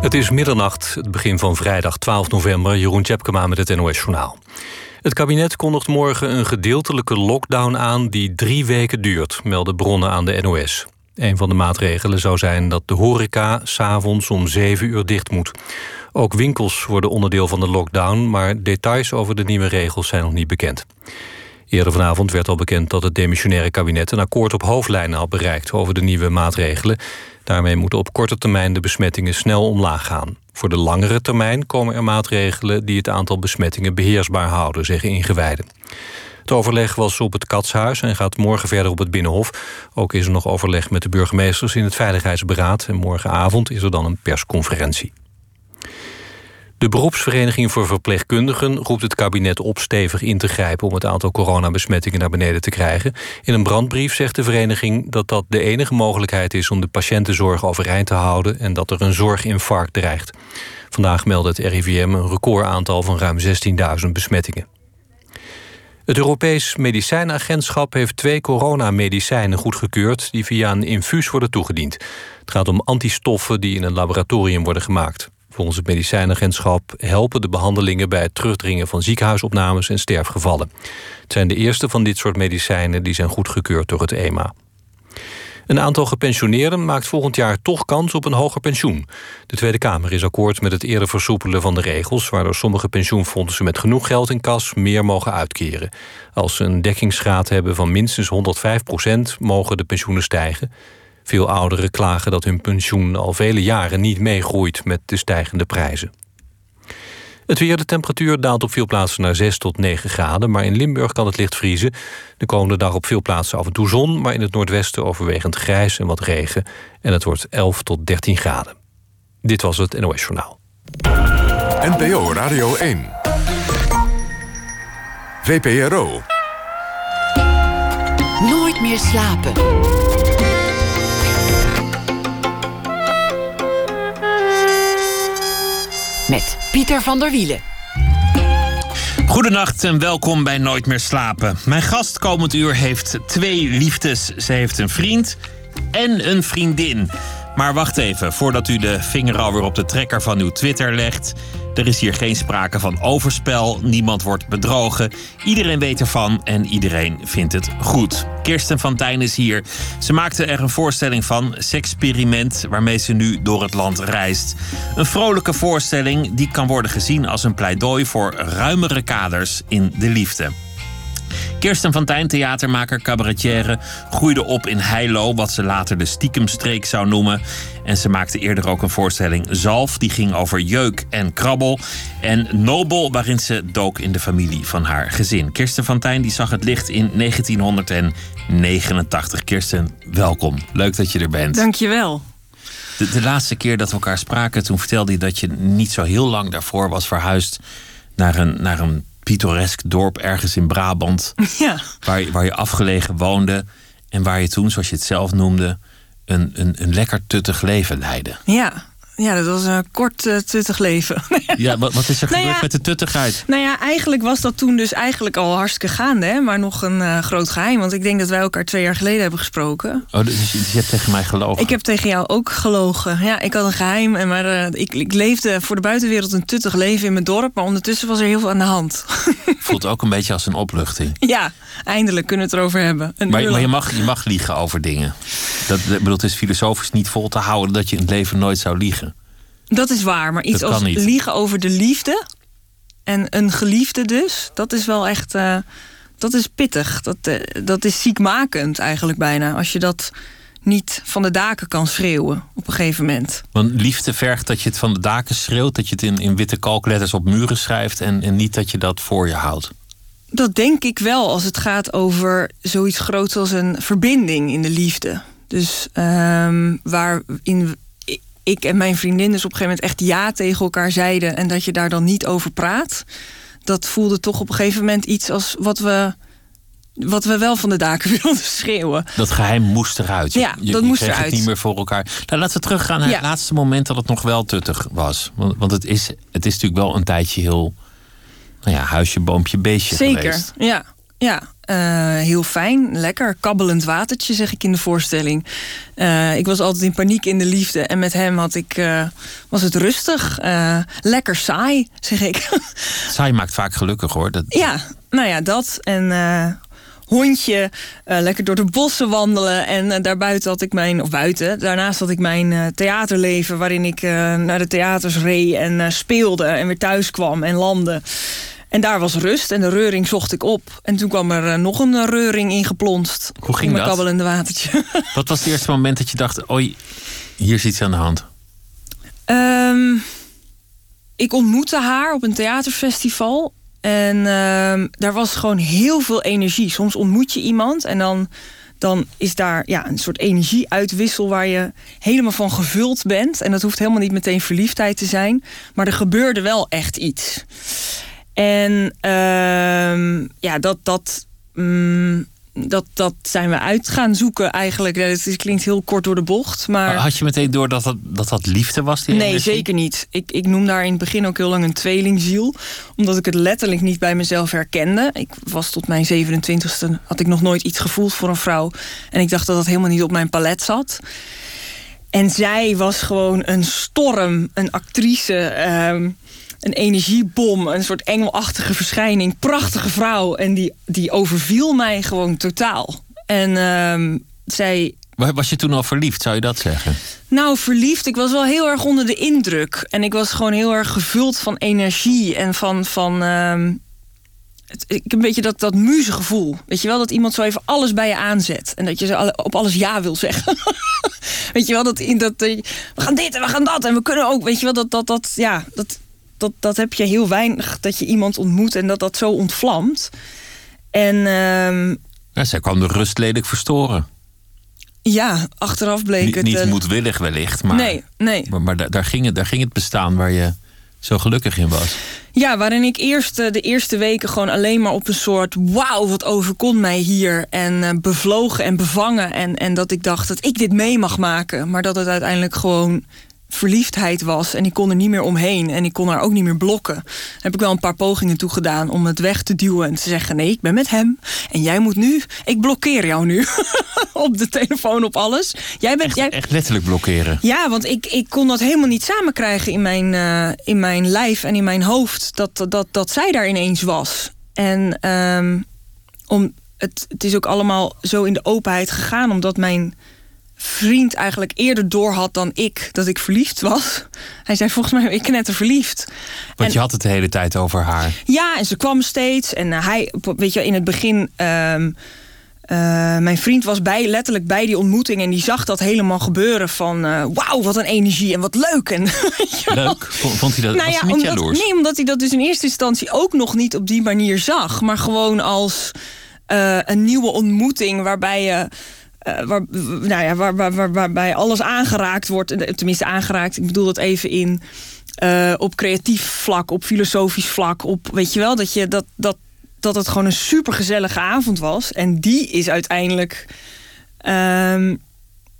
Het is middernacht, het begin van vrijdag 12 november. Jeroen Tjepkema met het NOS-journaal. Het kabinet kondigt morgen een gedeeltelijke lockdown aan... die drie weken duurt, melden bronnen aan de NOS. Een van de maatregelen zou zijn dat de horeca s'avonds om 7 uur dicht moet. Ook winkels worden onderdeel van de lockdown... maar details over de nieuwe regels zijn nog niet bekend. Eerder vanavond werd al bekend dat het demissionaire kabinet... een akkoord op hoofdlijnen had bereikt over de nieuwe maatregelen. Daarmee moeten op korte termijn de besmettingen snel omlaag gaan. Voor de langere termijn komen er maatregelen... die het aantal besmettingen beheersbaar houden, zeggen ingewijden. Het overleg was op het Katshuis en gaat morgen verder op het Binnenhof. Ook is er nog overleg met de burgemeesters in het Veiligheidsberaad... en morgenavond is er dan een persconferentie. De beroepsvereniging voor verpleegkundigen roept het kabinet op stevig in te grijpen om het aantal coronabesmettingen naar beneden te krijgen. In een brandbrief zegt de vereniging dat dat de enige mogelijkheid is om de patiëntenzorg overeind te houden en dat er een zorginfarct dreigt. Vandaag meldde het RIVM een recordaantal van ruim 16.000 besmettingen. Het Europees Medicijnagentschap heeft twee coronamedicijnen goedgekeurd... die via een infuus worden toegediend. Het gaat om antistoffen die in een laboratorium worden gemaakt. Volgens het medicijnagentschap helpen de behandelingen... bij het terugdringen van ziekenhuisopnames en sterfgevallen. Het zijn de eerste van dit soort medicijnen... die zijn goedgekeurd door het EMA. Een aantal gepensioneerden maakt volgend jaar toch kans op een hoger pensioen. De Tweede Kamer is akkoord met het eerder versoepelen van de regels... waardoor sommige pensioenfondsen met genoeg geld in kas meer mogen uitkeren. Als ze een dekkingsgraad hebben van minstens 105 procent... mogen de pensioenen stijgen. Veel ouderen klagen dat hun pensioen al vele jaren niet meegroeit... met de stijgende prijzen. Het weer, de temperatuur daalt op veel plaatsen naar 6 tot 9 graden... maar in Limburg kan het licht vriezen. De komende dag op veel plaatsen af en toe zon... maar in het noordwesten overwegend grijs en wat regen. En het wordt 11 tot 13 graden. Dit was het NOS Journaal. NPO Radio 1. VPRO. Nooit meer slapen. Met Pieter van der Wielen. Goedenacht en welkom bij Nooit meer slapen. Mijn gast komend uur heeft twee liefdes. Ze heeft een vriend en een vriendin. Maar wacht even, voordat u de vinger alweer op de trekker van uw Twitter legt. Er is hier geen sprake van overspel, niemand wordt bedrogen. Iedereen weet ervan en iedereen vindt het goed. Kirsten van Tijn is hier. Ze maakte er een voorstelling van, Sexperiment, waarmee ze nu door het land reist. Een vrolijke voorstelling die kan worden gezien als een pleidooi voor ruimere kaders in de liefde. Kirsten van Tijn, theatermaker, cabaretière, groeide op in Heilo, wat ze later de stiekemstreek zou noemen. En ze maakte eerder ook een voorstelling Zalf, die ging over jeuk en krabbel. En Nobel, waarin ze dook in de familie van haar gezin. Kirsten van Tijn die zag het licht in 1989. Kirsten, welkom. Leuk dat je er bent. Dankjewel. De, de laatste keer dat we elkaar spraken, toen vertelde je dat je niet zo heel lang daarvoor was verhuisd naar een, naar een pittoresk dorp ergens in Brabant. Ja. Waar, je- waar je afgelegen woonde. En waar je toen, zoals je het zelf noemde, een, een, een lekker tuttig leven leidde. Ja. Ja, dat was een kort eh, tuttig leven. Ja, wat, wat is er Nou gebeurd ja. met de tuttigheid? nou ja, eigenlijk was dat toen dus eigenlijk al hartstikke gaande. Hè? Maar nog een eh, groot geheim. Want ik denk dat wij elkaar twee jaar geleden hebben gesproken. Oh, dus je, dus je hebt tegen mij gelogen. Ik heb tegen jou ook gelogen. Ja, ik had een geheim. En maar eh, ik, ik leefde voor de buitenwereld een tuttig leven in mijn dorp. Maar ondertussen was er heel veel aan de hand. Voelt ook een beetje als een opluchting. ja, eindelijk kunnen we het erover hebben. Een Maar, maar je, mag, je mag liegen over dingen. Dat, bedoel, het is filosofisch niet vol te houden dat je in het leven nooit zou liegen. Dat is waar. Maar iets als niet. liegen over de liefde. En een geliefde dus. Dat is wel echt... eh, dat is pittig. Dat, eh, dat is ziekmakend eigenlijk bijna. Als je dat niet van de daken kan schreeuwen op een gegeven moment. Want liefde vergt dat je het van de daken schreeuwt, dat je het in, in witte kalkletters op muren schrijft en, en niet dat je dat voor je houdt. Dat denk ik wel als het gaat over zoiets groots als een verbinding in de liefde. Dus ehm waarin ik en mijn vriendin dus op een gegeven moment echt ja tegen elkaar zeiden... en dat je daar dan niet over praat. Dat voelde toch op een gegeven moment iets als wat we, wat we wel van de daken wilden schreeuwen. Dat geheim moest eruit. Je- Ja, je, dat je moest kreeg eruit. het niet meer voor elkaar. Nou, laten we teruggaan naar het laatste moment dat het nog wel tuttig was. Want, want het, is, het is natuurlijk wel een tijdje heel... Nou ja, huisje, boompje, beestje Zeker, geweest. ja. Ja, uh, heel fijn, lekker, kabbelend watertje, zeg ik in de voorstelling. Uh, ik was altijd in paniek in de liefde en met hem had ik, uh, was het rustig, lekker saai, zeg ik. saai maakt vaak gelukkig hoor. Dat... Ja, nou ja, dat. En hondje, lekker door de bossen wandelen. En daarbuiten had ik mijn, of buiten, daarnaast had ik mijn theaterleven... waarin ik naar de theaters reed en speelde en weer thuis kwam en landde. En daar was rust en de reuring zocht ik op. En toen kwam er eh, nog een eh, reuring ingeplonst. Hoe ging in mijn kabbelende watertje. Wat was het eerste moment dat je dacht... oei, hier is iets aan de hand? Um, ik ontmoette haar op een theaterfestival. En um, daar was gewoon heel veel energie. Soms ontmoet je iemand en dan, dan is daar ja, een soort energieuitwissel... waar je helemaal van gevuld bent. En dat hoeft helemaal niet meteen verliefdheid te zijn. Maar er gebeurde wel echt iets. En uh, ja, dat, dat, um, dat, dat zijn we uit gaan zoeken eigenlijk. Het klinkt heel kort door de bocht. Maar... Had je meteen door dat dat, dat, dat liefde was? Die nee, energie? zeker niet. Ik, ik noem daar in het begin ook heel lang een tweelingziel. Omdat ik het letterlijk niet bij mezelf herkende. Ik was tot mijn 27ste, had ik nog nooit iets gevoeld voor een vrouw. En ik dacht dat dat helemaal niet op mijn palet zat. En zij was gewoon een storm, een actrice... Uh, een energiebom, een soort engelachtige verschijning. Prachtige vrouw. En die, die overviel mij gewoon totaal. En uh, zij. Was je toen al verliefd, zou je dat zeggen? Nou, verliefd. Ik was wel heel erg onder de indruk. En ik was gewoon heel erg gevuld van energie en van. van uh, het, ik een beetje dat, dat gevoel. Weet je wel, dat iemand zo even alles bij je aanzet. En dat je zo op alles ja wil zeggen. weet je wel, dat, dat, we gaan dit en we gaan dat. En we kunnen ook, weet je wel, dat, dat, dat, ja, dat, dat, dat heb je heel weinig. Dat je iemand ontmoet en dat dat zo ontvlamt. En... Uh, ja, zij kwam de rust lelijk verstoren. Ja, achteraf bleek niet, het... Niet uh, moedwillig wellicht, maar... Nee, nee. Maar, maar daar, daar, ging het, daar ging het bestaan waar je zo gelukkig in was. Ja, waarin ik eerst uh, de eerste weken gewoon alleen maar op een soort... wauw, wat overkomt mij hier. En uh, bevlogen en bevangen. En, en dat ik dacht dat ik dit mee mag maken. Maar dat het uiteindelijk gewoon verliefdheid was. En ik kon er niet meer omheen. En ik kon haar ook niet meer blokken. Daar heb ik wel een paar pogingen toe gedaan om het weg te duwen. En te zeggen, nee, ik ben met hem. En jij moet nu, ik blokkeer jou nu. op de telefoon, op alles. Jij bent, echt, jij... echt letterlijk blokkeren? Ja, want ik, ik kon dat helemaal niet samenkrijgen in mijn, uh, in mijn lijf en in mijn hoofd. Dat, dat, dat zij daar ineens was. En um, om, het, het is ook allemaal zo in de openheid gegaan. Omdat mijn vriend eigenlijk eerder door had dan ik dat ik verliefd was. Hij zei volgens mij ik net verliefd. Want je had het de hele tijd over haar. Ja, en ze kwam steeds. En uh, hij, weet je, in het begin. Uh, uh, mijn vriend was bij, letterlijk bij die ontmoeting en die zag dat helemaal gebeuren van uh, wauw, wat een energie en wat leuk. En, leuk? Vond hij dat nou ja, niet omdat? Nee, omdat hij dat dus in eerste instantie ook nog niet op die manier zag. Maar gewoon als uh, een nieuwe ontmoeting waarbij je uh, waar, nou ja, waar, waar, waar, waarbij alles aangeraakt wordt. Tenminste, aangeraakt. Ik bedoel dat even in. Uh, op creatief vlak, op filosofisch vlak. Op, weet je wel, dat, je, dat, dat, dat het gewoon een supergezellige avond was. En die is uiteindelijk. Um,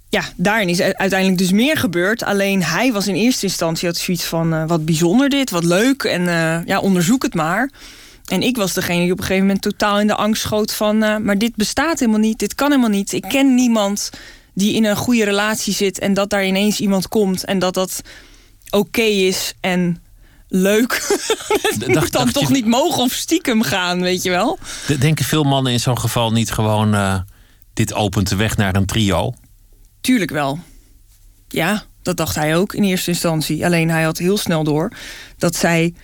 ja, daarin is uiteindelijk dus meer gebeurd. Alleen hij was in eerste instantie had zoiets van... Wat bijzonder dit, wat leuk. En ja, onderzoek het maar. En ik was degene die op een gegeven moment totaal in de angst schoot van... Uh, maar dit bestaat helemaal niet, dit kan helemaal niet. Ik ken niemand die in een goede relatie zit... en dat daar ineens iemand komt en dat dat oké is en leuk. dacht, dan toch niet mogen of stiekem gaan, weet je wel? Denken veel mannen in zo'n geval niet gewoon... Uh, dit opent de weg naar een trio? Tuurlijk wel. Ja, dat dacht hij ook in eerste instantie. Alleen hij had heel snel door dat zij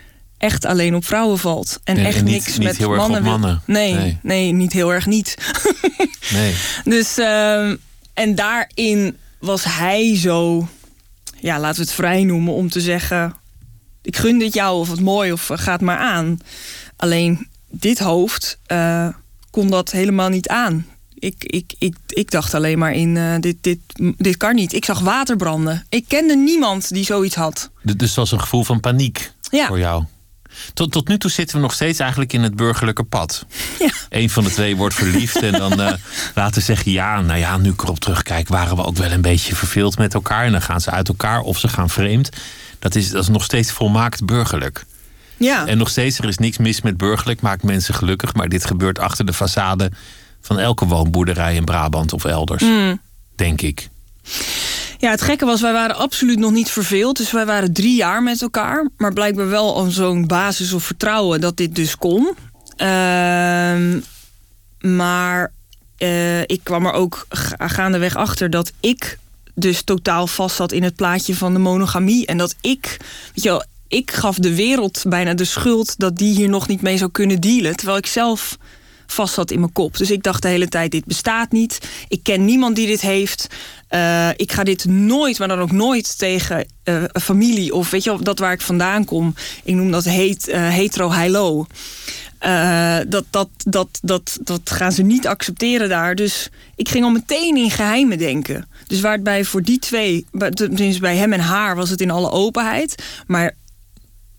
echt alleen op vrouwen valt. En, echt niet, niks niet met heel mannen. Erg op mannen. Nee, nee, nee. niet heel erg niet. nee. Dus, uh, en daarin was hij zo, ja, laten we het vrij noemen, om te zeggen: ik gun dit jou of wat mooi of uh, gaat maar aan. Alleen dit hoofd uh, kon dat helemaal niet aan. Ik, ik, ik, ik dacht alleen maar in, uh, dit, dit, dit kan niet. Ik zag water branden. Ik kende niemand die zoiets had. Dus het was een gevoel van paniek ja. voor jou? Tot, tot nu toe zitten we nog steeds eigenlijk in het burgerlijke pad. Ja. Eén van de twee wordt verliefd en dan uh, laten zeggen... ja, nou ja, nu ik erop terugkijk... waren we ook wel een beetje verveeld met elkaar. En dan gaan ze uit elkaar of ze gaan vreemd. Dat is, dat is nog steeds volmaakt burgerlijk. Ja. En nog steeds, er is niks mis met burgerlijk, maakt mensen gelukkig. Maar dit gebeurt achter de façade van elke woonboerderij in Brabant of elders. Mm. Denk ik. Ja, het gekke was, wij waren absoluut nog niet verveeld. Dus wij waren drie jaar met elkaar. Maar blijkbaar wel al zo'n basis of vertrouwen dat dit dus kon. Ehm, maar eh, ik kwam er ook ga- gaandeweg achter dat ik dus totaal vast zat in het plaatje van de monogamie. En dat ik, weet je wel, ik gaf de wereld bijna de schuld dat die hier nog niet mee zou kunnen dealen. Terwijl ik zelf vast zat in mijn kop. Dus ik dacht de hele tijd, dit bestaat niet. Ik ken niemand die dit heeft. Eh, ik ga dit nooit, maar dan ook nooit tegen eh, familie... of weet je dat waar ik vandaan kom. Ik noem dat heet, eh, hetero-hilo. Dat, dat, dat, dat, dat gaan ze niet accepteren daar. Dus ik ging al meteen in geheimen denken. Dus waar het bij voor die twee, tenminste bij hem en haar, was het in alle openheid. Maar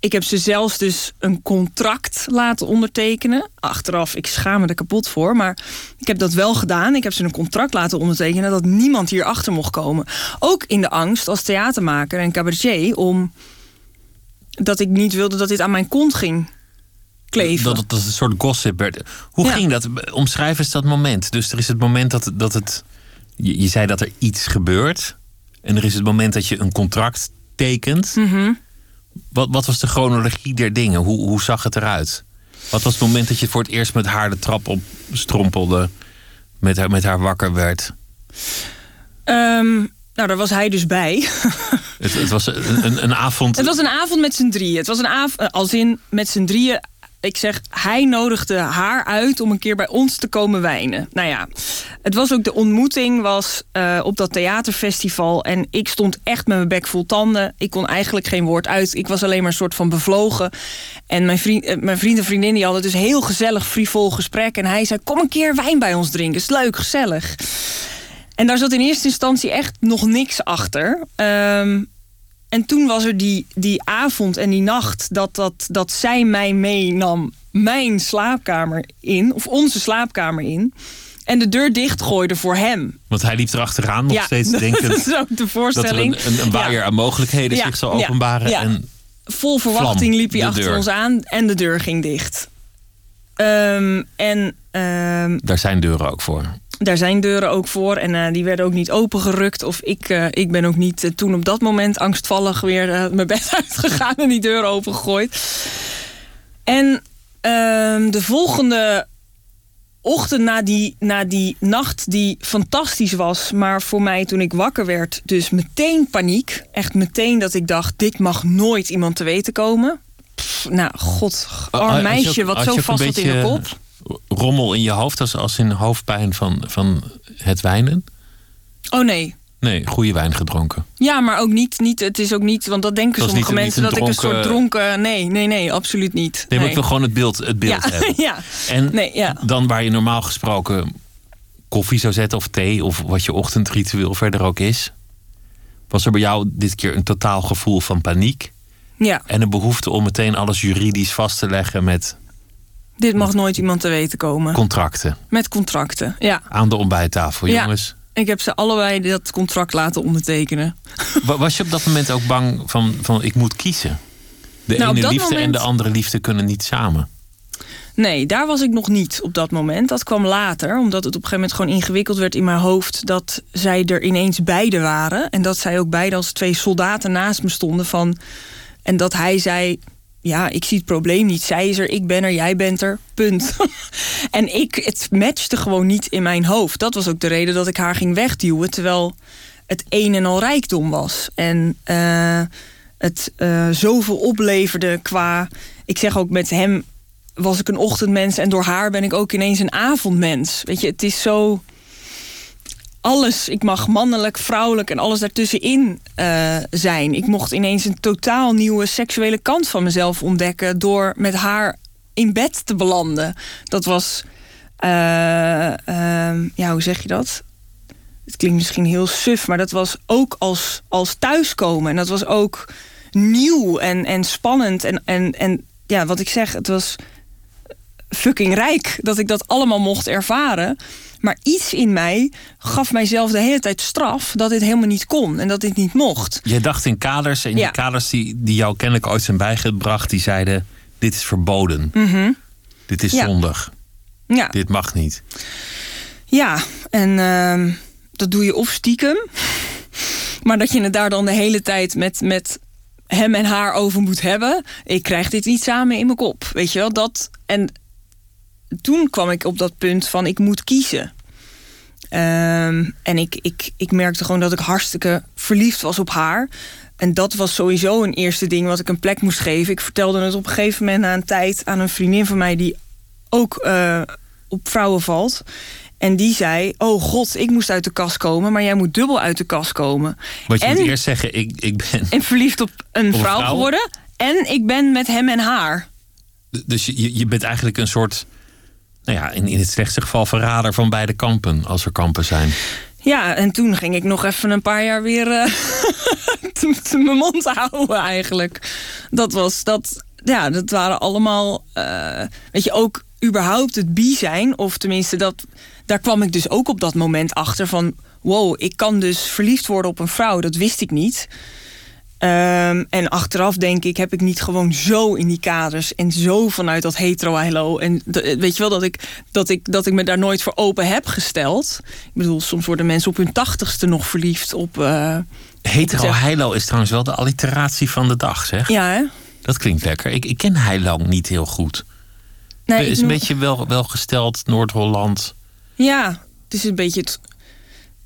ik heb ze zelfs dus een contract laten ondertekenen. Achteraf, ik schaam me er kapot voor. Maar ik heb dat wel gedaan. Ik heb ze een contract laten ondertekenen dat niemand hier achter mocht komen. Ook in de angst als theatermaker en cabaretier om dat ik niet wilde dat dit aan mijn kont ging kleven. Dat het als een soort gossip werd. Hoe Ja. ging dat? Omschrijf eens dat moment. Dus er is het moment dat, dat het. Je, je zei dat er iets gebeurt. En er is het moment dat je een contract tekent. Mhm. Wat, wat was de chronologie der dingen? Hoe, hoe zag het eruit? Wat was het moment dat je voor het eerst met haar de trap op strompelde? Met haar, met haar wakker werd? Ehm, nou, daar was hij dus bij. Het, het was een, een, een avond. Het was een avond met z'n drieën. Het was een avond, als in met z'n drieën. Ik zeg, hij nodigde haar uit om een keer bij ons te komen wijnen. Nou ja, het was ook de ontmoeting was eh, op dat theaterfestival. En ik stond echt met mijn bek vol tanden. Ik kon eigenlijk geen woord uit. Ik was alleen maar een soort van bevlogen. En mijn vriend, eh, mijn vriend en vriendin die hadden dus heel gezellig, frivol gesprek. En hij zei, kom een keer wijn bij ons drinken. Is leuk, gezellig. En daar zat in eerste instantie echt nog niks achter. Ehm, en toen was er die, die avond en die nacht dat, dat, dat zij mij meenam mijn slaapkamer in, of onze slaapkamer in. En de deur dichtgooide voor hem. Want hij liep erachteraan nog Ja, steeds dat denkend is ook de dat er voorstelling. een, een, een waaier Ja. aan mogelijkheden Ja, zich zou openbaren. ja. En Vol verwachting liep hij de achter deur. ons aan en de deur ging dicht. Ehm, en ehm, daar zijn deuren ook voor. Daar zijn deuren ook voor en eh, die werden ook niet opengerukt. Of ik, eh, ik ben ook niet eh, toen op dat moment angstvallig weer mijn bed uitgegaan en die deur opengegooid. En ehm, de volgende ochtend na die, na die nacht die fantastisch was... maar voor mij toen ik wakker werd dus meteen paniek. Echt meteen dat ik dacht, dit mag nooit iemand te weten komen. Pff, nou, god, arm je meisje ook- wat zo vast zat in de kop. Rommel in je hoofd als, als in hoofdpijn van, van het wijnen? Oh nee, Nee, goede wijn gedronken. Ja, maar ook niet, niet. Het is ook niet, want dat denken sommige niet- mensen niet dat ik een soort dronken-. Nee, nee, nee, absoluut niet. Nee, maar ik wil gewoon het beeld, het beeld ja, hebben. ja. En Nee, ja. dan waar je normaal gesproken koffie zou zetten of thee of wat je ochtendritueel verder ook is, was er bij jou dit keer een totaal gevoel van paniek ja, en een behoefte om meteen alles juridisch vast te leggen met dit mag nooit iemand te weten komen. contracten Met contracten. Ja, aan de ontbijttafel, Ja. jongens. ik heb ze allebei dat contract laten ondertekenen. Wa- Was je op dat moment ook bang van, van ik moet kiezen? De Nou, ene liefde en de andere liefde kunnen niet samen. Nee, daar was ik nog niet op dat moment. Dat kwam later, omdat het op een gegeven moment gewoon ingewikkeld werd in mijn hoofd dat zij er ineens beide waren. En dat zij ook beide als twee soldaten naast me stonden van. En dat hij zei. Ja, ik zie het probleem niet. Zij is er, ik ben er, jij bent er. Punt. en ik, het matchte gewoon niet in mijn hoofd. Dat was ook de reden dat ik haar ging wegduwen. Terwijl het een en al rijkdom was. En eh, het eh, zoveel opleverde qua. Ik zeg ook met hem was ik een ochtendmens en door haar ben ik ook ineens een avondmens. Weet je, het is zo. Alles, ik mag mannelijk, vrouwelijk en alles daartussenin eh, zijn. Ik mocht ineens een totaal nieuwe seksuele kant van mezelf ontdekken door met haar in bed te belanden. Dat was, eh, ehm, ja, hoe zeg je dat? Het klinkt misschien heel suf, maar dat was ook als, als thuiskomen. En dat was ook nieuw en, en spannend. En, en, en ja, wat ik zeg, het was fucking rijk dat ik dat allemaal mocht ervaren. Maar iets in mij gaf mijzelf de hele tijd straf dat dit helemaal niet kon en dat dit niet mocht. Jij dacht in kaders en Ja. die kaders die, die jou kennelijk ooit zijn bijgebracht, die zeiden: dit is verboden. Dit is Ja. zondig. Ja, Dit mag niet. ja. en ehm, dat doe je of stiekem. Maar dat je het daar dan de hele tijd met, met hem en haar over moet hebben. Ik krijg dit niet samen in mijn kop. Weet je wel, dat. En toen kwam ik op dat punt van ik moet kiezen. Ehm, en ik, ik, ik merkte gewoon dat ik hartstikke verliefd was op haar. En dat was sowieso een eerste ding wat ik een plek moest geven. Ik vertelde het op een gegeven moment na een tijd aan een vriendin van mij die ook eh, op vrouwen valt. En die zei: Oh god, ik moest uit de kast komen, maar jij moet dubbel uit de kast komen. Want je en, moet eerst zeggen, ik, ik ben... en verliefd op een vrouw, vrouw? geworden. En ik ben met hem en haar. Dus je- je, je bent eigenlijk een soort... Nou ja, in, in het slechtste geval verrader van beide kampen. Als er kampen zijn. Ja, en toen ging ik nog even een paar jaar weer eh, te- mijn mond houden eigenlijk. Dat was dat. Ja, dat waren allemaal. eh, weet je, ook überhaupt het bi zijn, of tenminste dat. Daar kwam ik dus ook op dat moment achter van. Wow, ik kan dus verliefd worden op een vrouw. Dat wist ik niet. Ehm, en achteraf denk ik, heb ik niet gewoon zo in die kaders en zo vanuit dat hetero En d- weet je wel dat ik, dat, ik, dat ik me daar nooit voor open heb gesteld. Ik bedoel, soms worden mensen op hun tachtigste nog verliefd op. eh, Hetero heilo is trouwens wel de alliteratie van de dag, zeg. ja, hè? Dat klinkt lekker. Ik, ik ken heilo niet heel goed. Nee, Het is een beetje wel, welgesteld, Noord-Holland. Ja, het is een beetje het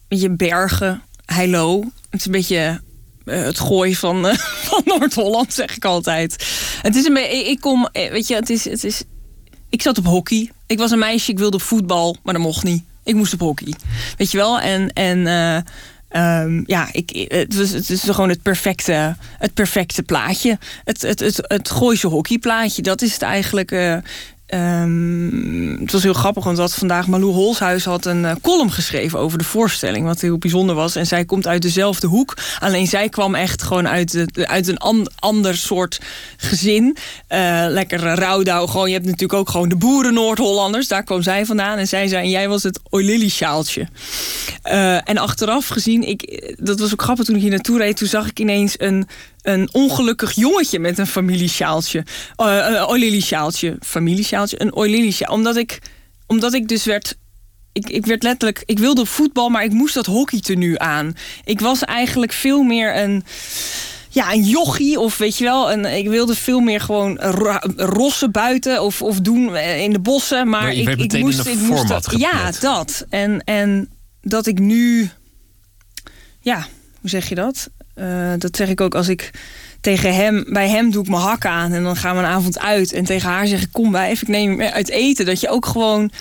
beetje bergen, heilo. Het is een beetje het gooi van, eh, van Noord-Holland, zeg ik altijd. Het is een beetje, ik- kom, eh, weet je, het is, het is. Ik zat op hockey. Ik was een meisje, ik wilde op voetbal, maar dat mocht niet. Ik moest op hockey. Weet je wel? En, en eh, ehm, ja, ik, het, het is gewoon het perfecte, het perfecte plaatje. Het, het, het, het Gooise hockeyplaatje, dat is het eigenlijk. eh, ehm, het was heel grappig, want vandaag Malou Holshuis had een eh, column geschreven over de voorstelling, wat heel bijzonder was. En zij komt uit dezelfde hoek, alleen zij kwam echt gewoon uit, uit een an- ander soort gezin. Eh, lekker rouwdouw, gewoon. Je hebt natuurlijk ook gewoon de boeren Noord-Hollanders, daar kwam zij vandaan. En zij zei, jij was het oilily sjaaltje. Eh, en achteraf gezien, ik, dat was ook grappig toen ik hier naartoe reed, toen zag ik ineens een, een ongelukkig jongetje met een familiesjaaltje. Eh een oilily sjaaltje. Familiesjaaltje, een oilily sjaaltje. Omdat ik, omdat ik dus werd ik, ik werd letterlijk, ik wilde voetbal, maar ik moest dat hockeytenu aan. Ik was eigenlijk veel meer een, ja, een jochie of weet je wel, een, ik wilde veel meer gewoon ro- rossen buiten of, of doen eh, in de bossen. Maar, ik, ik moest, een ik moest dat- Ja, dat. En, en dat ik nu, ja, hoe zeg je dat? Eh, dat zeg ik ook als ik tegen hem, bij hem doe ik mijn hak aan en dan gaan we een avond uit. En tegen haar zeg ik, kom bij even, ik neem je mee uit eten. Dat je ook gewoon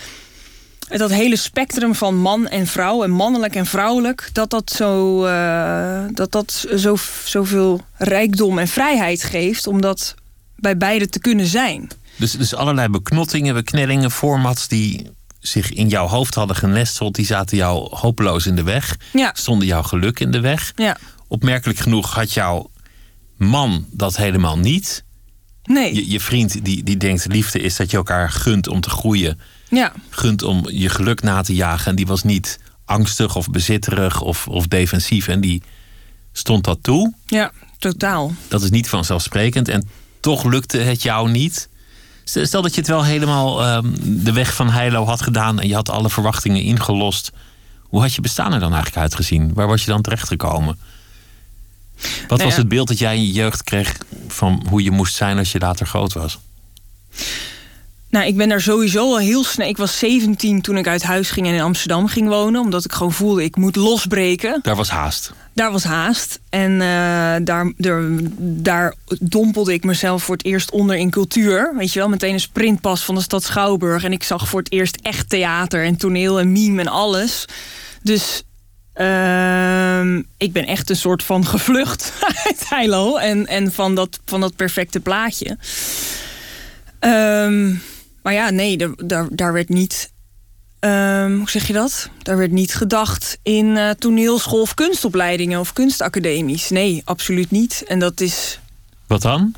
dat hele spectrum van man en vrouw en mannelijk en vrouwelijk, dat dat zo, eh, dat dat zo, zoveel rijkdom en vrijheid geeft om dat bij beide te kunnen zijn. Dus, dus allerlei beknottingen, beknellingen, formats die zich in jouw hoofd hadden genesteld, die zaten jou hopeloos in de weg. Ja, Stonden jouw geluk in de weg. ja. Opmerkelijk genoeg had jouw man dat helemaal niet. Nee, Je, je vriend die, die denkt liefde is dat je elkaar gunt om te groeien. ja, Gunt om je geluk na te jagen. En die was niet angstig of bezitterig of, of defensief. En die stond dat toe. ja, totaal. Dat is niet vanzelfsprekend. En toch lukte het jou niet. Stel dat je het wel helemaal ehm, de weg van Heilo had gedaan. En je had alle verwachtingen ingelost. Hoe had je bestaan er dan eigenlijk uitgezien? Waar was je dan terechtgekomen? Wat Nou was het beeld dat jij in je jeugd kreeg van hoe je moest zijn als je later groot was? Nou, ik ben daar sowieso al heel snel. Ik was 17 toen ik uit huis ging en in Amsterdam ging wonen. Omdat ik gewoon voelde, ik moet losbreken. Daar was haast. Daar was haast. En eh, daar, daar, daar dompelde ik mezelf voor het eerst onder in cultuur. Weet je wel, meteen een sprintpas van de stad Schouwburg. En ik zag voor het eerst echt theater en toneel en meme en alles. Dus ehm, ik ben echt een soort van gevlucht uit Heilo. En, en van, dat, van dat perfecte plaatje. Ehm, maar ja, nee, daar, daar, werd niet Ehm, hoe zeg je dat? Daar werd niet gedacht in eh, toneelschool of kunstopleidingen of kunstacademies. Nee, absoluut niet. En dat is. Wat dan?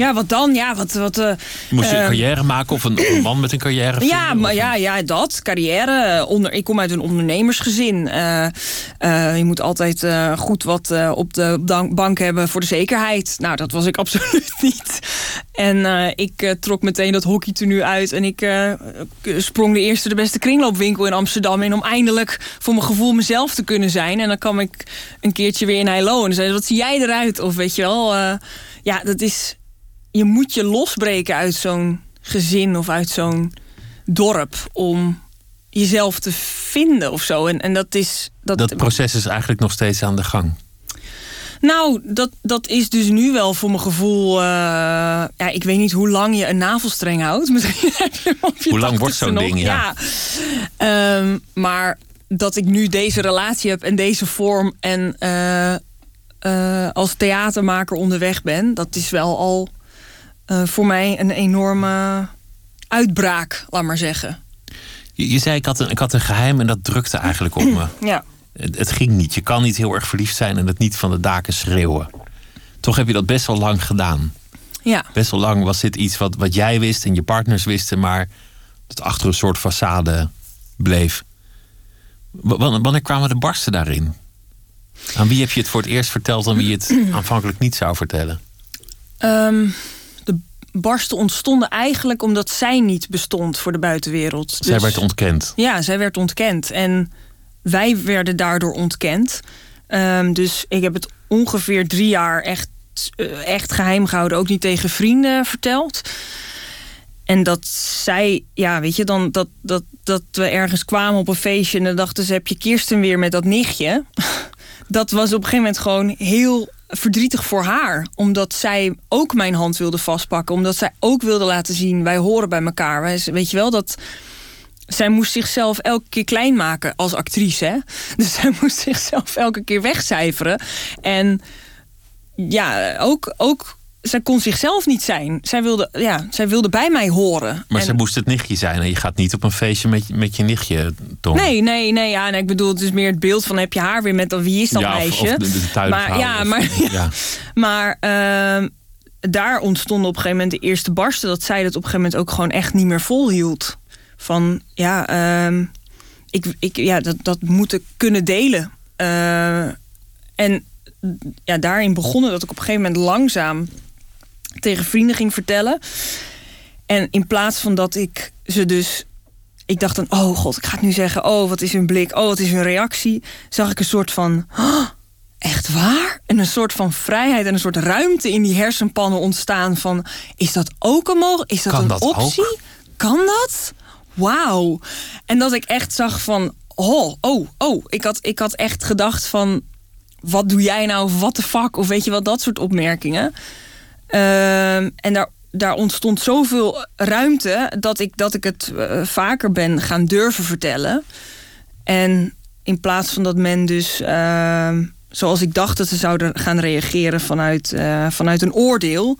Ja, wat dan? Ja, wat... wat uh, Moest je een carrière maken of een, of een, man met een carrière? Ja, maar, ja, ja, dat. Carrière. Onder, ik kom uit een ondernemersgezin. Je moet altijd goed wat op de bank hebben voor de zekerheid. Nou, dat was ik absoluut niet. En ik trok meteen dat hockeytenu uit. En ik sprong de eerste de beste kringloopwinkel in Amsterdam in... om eindelijk voor mijn gevoel mezelf te kunnen zijn. En dan kwam ik een keertje weer in Heilo. En zei wat zie jij eruit? Of weet je wel... ja, dat is je moet je losbreken uit zo'n gezin of uit zo'n dorp om jezelf te vinden of zo. En, en dat is. Dat, dat proces is eigenlijk nog steeds aan de gang. Nou, dat, dat is dus nu wel voor mijn gevoel. Uh, ja, ik weet niet hoe lang je een navelstreng houdt. Misschien hoe lang wordt zo'n ding? Ja. ja. Um, maar dat ik nu deze relatie heb en deze vorm en uh, uh, als theatermaker onderweg ben, dat is wel al uh, voor mij een enorme uitbraak, laat maar zeggen. Je, je, zei, ik had, een, ik had een geheim en dat drukte eigenlijk op me. Ja. Het, het, ging niet. Je kan niet heel erg verliefd zijn en het niet van de daken schreeuwen. Toch heb je dat best wel lang gedaan. Ja. Best wel lang was dit iets wat, wat jij wist en je partners wisten, maar dat achter een soort façade bleef. Wanneer kwamen de barsten daarin? Aan wie heb je het voor het eerst verteld en wie je het aanvankelijk niet zou vertellen? Um, barsten ontstonden eigenlijk omdat zij niet bestond voor de buitenwereld. Zij dus, werd ontkend. Ja, zij werd ontkend. En wij werden daardoor ontkend. Um, dus ik heb het ongeveer drie jaar echt, uh, echt geheim gehouden. Ook niet tegen vrienden verteld. En dat zij, ja, weet je, dan dat, dat, dat we ergens kwamen op een feestje en dan dachten ze: heb je Kirsten weer met dat nichtje? Dat was op een gegeven moment gewoon heel verdrietig voor haar. Omdat zij ook mijn hand wilde vastpakken. Omdat zij ook wilde laten zien, wij horen bij elkaar. Weet je wel, dat... Zij moest zichzelf elke keer klein maken als actrice. Hè? Dus zij moest zichzelf elke keer wegcijferen. En ja, ook, ook zij kon zichzelf niet zijn. Zij wilde, ja, zij wilde bij mij horen. Maar ze moest het nichtje zijn. En je gaat niet op een feestje met, met je nichtje, Tom. Nee, nee, nee. Ja, nee, ik bedoel, het is meer het beeld van... heb je haar weer met... wie is dat ja, meisje? Of, of de, maar, ja, maar, ja. maar uh, daar ontstonden op een gegeven moment de eerste barsten... dat zij dat op een gegeven moment ook gewoon echt niet meer volhield. Van, ja, uh, ik, ik, ja dat, dat moeten kunnen delen. Uh, en ja, daarin begonnen dat ik op een gegeven moment langzaam tegen vrienden ging vertellen. En in plaats van dat ik ze dus. Ik dacht dan, oh god, ik ga het nu zeggen. Oh, wat is hun blik? Oh, wat is hun reactie? Zag ik een soort van. Oh, echt waar? En een soort van vrijheid en een soort ruimte in die hersenpannen ontstaan. Van, is dat ook een mogelijk? Is dat een optie? Kan dat? Wauw. En dat ik echt zag van, oh, oh, oh. Ik had, ik had echt gedacht van, wat doe jij nou? Wat de fuck? Of weet je wel, dat soort opmerkingen. Ehm, en daar, daar ontstond zoveel ruimte dat ik, dat ik het uh, vaker ben gaan durven vertellen. En in plaats van dat men dus, uh, zoals ik dacht dat ze zouden gaan reageren vanuit, uh, vanuit een oordeel,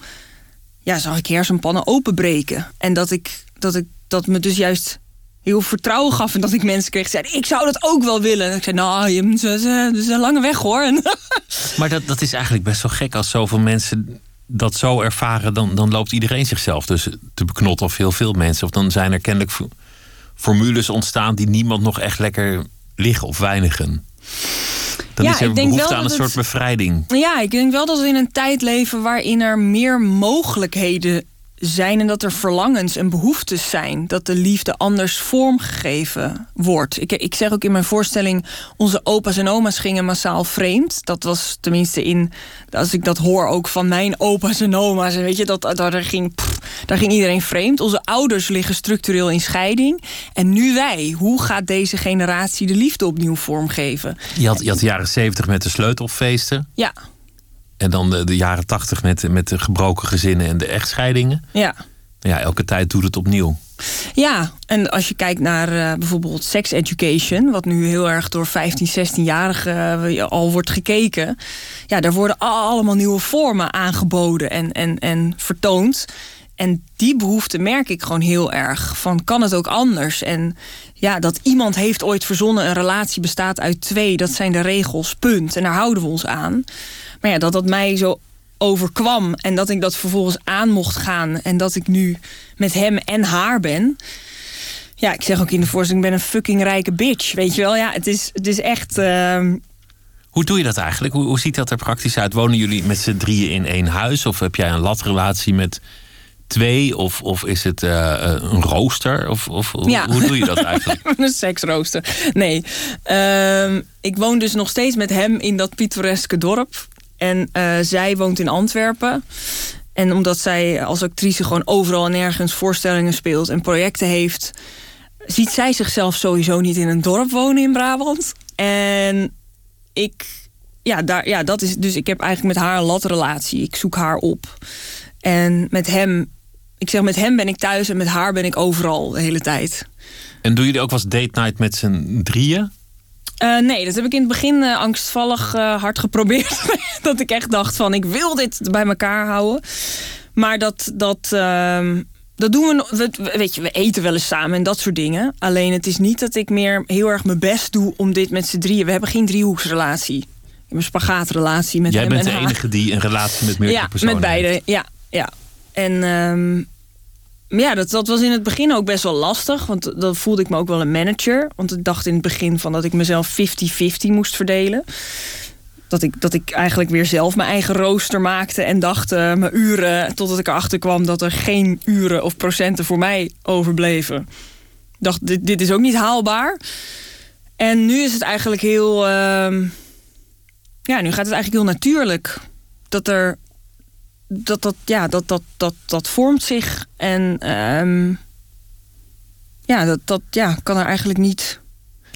ja, zag ik hersenpannen openbreken. En dat ik, dat ik dat me dus juist heel vertrouwen gaf. En dat ik mensen kreeg zeiden, ik zou dat ook wel willen. En ik zei, nou, je, het is een lange weg hoor. maar dat, dat is eigenlijk best wel gek als zoveel mensen dat zo ervaren, dan, dan loopt iedereen zichzelf dus te beknotten. Of heel veel mensen. Of dan zijn er kennelijk formules ontstaan die niemand nog echt lekker liggen of weinigen. Dan ja, is er behoefte aan een soort bevrijding. Ja, ik denk wel dat we in een tijd leven waarin er meer mogelijkheden zijn en dat er verlangens en behoeftes zijn. Dat de liefde anders vormgegeven wordt. Ik, ik zeg ook in mijn voorstelling: onze opa's en oma's gingen massaal vreemd. Dat was tenminste in. Als ik dat hoor ook van mijn opa's en oma's. En weet je, dat, daar, ging, daar ging iedereen vreemd. Onze ouders liggen structureel in scheiding. En nu wij. Hoe gaat deze generatie de liefde opnieuw vormgeven? Je had, je had de jaren zeventig met de sleutelfeesten. Ja. En dan de, de jaren tachtig met, met de gebroken gezinnen en de echtscheidingen. Ja. Ja, elke tijd doet het opnieuw. Ja, en als je kijkt naar uh, bijvoorbeeld sex education, wat nu heel erg door 15, 16-jarigen uh, al wordt gekeken. Ja, daar worden allemaal nieuwe vormen aangeboden en, en, en vertoond. En die behoefte merk ik gewoon heel erg. Van kan het ook anders? En ja, dat iemand heeft ooit verzonnen: een relatie bestaat uit twee. Dat zijn de regels, punt. En daar houden we ons aan. Maar ja, dat dat mij zo overkwam en dat ik dat vervolgens aan mocht gaan en dat ik nu met hem en haar ben. Ja, ik zeg ook in de voorstelling, ik ben een fucking rijke bitch, weet je wel. Ja, het is, het is echt... ehm, Hoe doe je dat eigenlijk? Hoe, hoe ziet dat er praktisch uit? Wonen jullie met z'n drieën in één huis? Of heb jij een latrelatie met twee? Of, of is het eh, eh, een rooster? Of, of hoe- Ja. hoe doe je dat eigenlijk? een seksrooster. Nee, Ehm, ik woon dus nog steeds met hem in dat pittoreske dorp. En eh, zij woont in Antwerpen. En omdat zij als actrice gewoon overal en nergens voorstellingen speelt en projecten heeft, ziet zij zichzelf sowieso niet in een dorp wonen in Brabant. En ik, ja, daar, ja, dat is dus. Ik heb eigenlijk met haar een latrelatie. Ik zoek haar op. En met hem, ik zeg met hem ben ik thuis en met haar ben ik overal de hele tijd. En doen jullie ook wel date night met z'n drieën? Eh, nee, dat heb ik in het begin eh, angstvallig eh, hard geprobeerd. dat ik echt dacht van, ik wil dit bij elkaar houden. Maar dat, dat, ehm, dat doen we, we... Weet je, we eten wel eens samen en dat soort dingen. Alleen het is niet dat ik meer heel erg mijn best doe om dit met z'n drieën... We hebben geen driehoeksrelatie. Ik heb een spagaatrelatie met Jij hem bent en de haar. enige die een relatie met meerdere Ja, personen met beide. heeft. Ja, ja. En ehm, ja, dat, dat was in het begin ook best wel lastig. Want dan voelde ik me ook wel een manager. Want ik dacht in het begin van dat ik mezelf 50-50 moest verdelen. Dat ik, dat ik eigenlijk weer zelf mijn eigen rooster maakte. En dacht eh, mijn uren. Totdat ik erachter kwam dat er geen uren of procenten voor mij overbleven. Dacht, dit, dit is ook niet haalbaar. En nu is het eigenlijk heel. ehm, ja, nu gaat het eigenlijk heel natuurlijk. Dat er dat dat, ja, dat, dat, dat, dat vormt zich. En ehm, ja, dat, dat ja, kan er eigenlijk niet.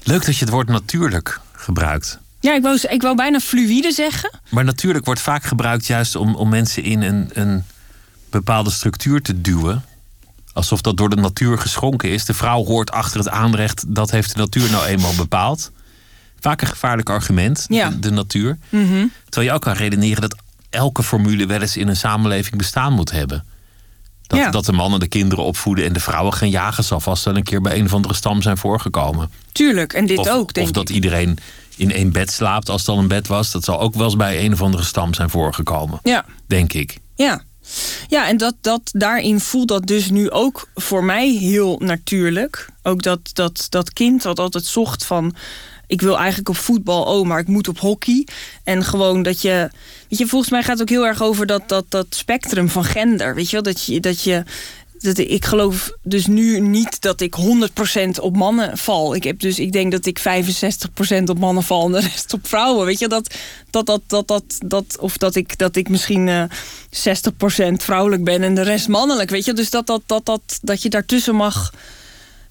Leuk dat je het woord natuurlijk gebruikt. Ja, ik wou, ik wou bijna fluïde zeggen. Maar natuurlijk wordt vaak gebruikt juist om, om mensen in een, een bepaalde structuur te duwen. Alsof dat door de natuur geschonken is. De vrouw hoort achter het aanrecht, dat heeft de natuur nou eenmaal bepaald. Vaak een gevaarlijk argument, Ja. de, de natuur. Mhm. Terwijl je ook kan redeneren dat elke formule wel eens in een samenleving bestaan moet hebben. Dat, Ja. dat de mannen de kinderen opvoeden en de vrouwen gaan jagen, zal vast wel een keer bij een of andere stam zijn voorgekomen. Tuurlijk, en dit Of, ook, denk of dat ik. iedereen in één bed slaapt, als het al een bed was. Dat zal ook wel eens bij een of andere stam zijn voorgekomen, Ja, denk ik. ja. Ja, en dat, dat, daarin voelt dat dus nu ook voor mij heel natuurlijk. Ook dat, dat, dat kind dat altijd zocht van... ik wil eigenlijk op voetbal, oh, maar ik moet op hockey. En gewoon dat je... Weet je, volgens mij gaat het ook heel erg over dat, dat, dat spectrum van gender. Weet je wel, dat je... Dat je dat ik geloof dus nu niet dat ik 100% op mannen val. Ik, heb dus, ik denk dat ik 65% op mannen val en de rest op vrouwen. Weet je, dat, dat, dat, dat, dat, dat of dat ik, dat ik misschien eh 60% vrouwelijk ben en de rest mannelijk. Weet je, dus dat, dat, dat, dat, dat je daartussen mag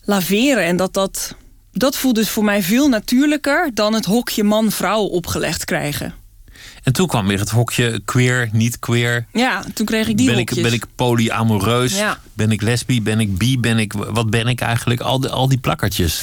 laveren. En dat dat, dat voelt dus voor mij veel natuurlijker dan het hokje man-vrouw opgelegd krijgen. En toen kwam weer het hokje queer, niet queer. Ja, toen kreeg ik die ben, ik, hokjes. ben ik polyamoreus? Ja. Ben ik lesbi? Ben ik bi? Ben ik, wat ben ik eigenlijk? Al, die al die plakkertjes.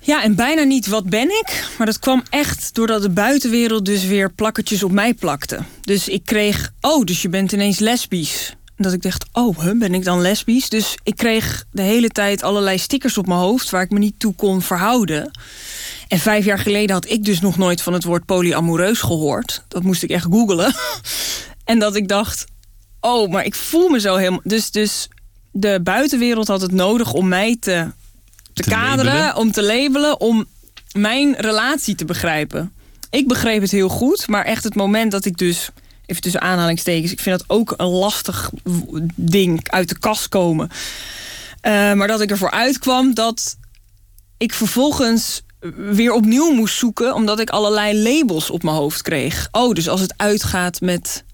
Ja, en bijna niet wat ben ik. Maar dat kwam echt doordat de buitenwereld dus weer plakkertjes op mij plakte. Dus ik kreeg, oh, dus je bent ineens lesbisch. Dat ik dacht, oh, huh, ben ik dan lesbisch? Dus ik kreeg de hele tijd allerlei stickers op mijn hoofd... waar ik me niet toe kon verhouden. En vijf jaar geleden had ik dus nog nooit van het woord polyamoreus gehoord. Dat moest ik echt googelen. en dat ik dacht, oh, maar ik voel me zo helemaal... Dus, dus de buitenwereld had het nodig om mij te, te, Te kaderen, labelen. om te labelen, om mijn relatie te begrijpen. Ik begreep het heel goed, maar echt het moment dat ik dus... Even tussen aanhalingstekens, ik vind dat ook een lastig ding uit de kast komen. Eh, maar dat ik ervoor uitkwam dat ik vervolgens weer opnieuw moest zoeken... omdat ik allerlei labels op mijn hoofd kreeg. Oh, dus als het uitgaat met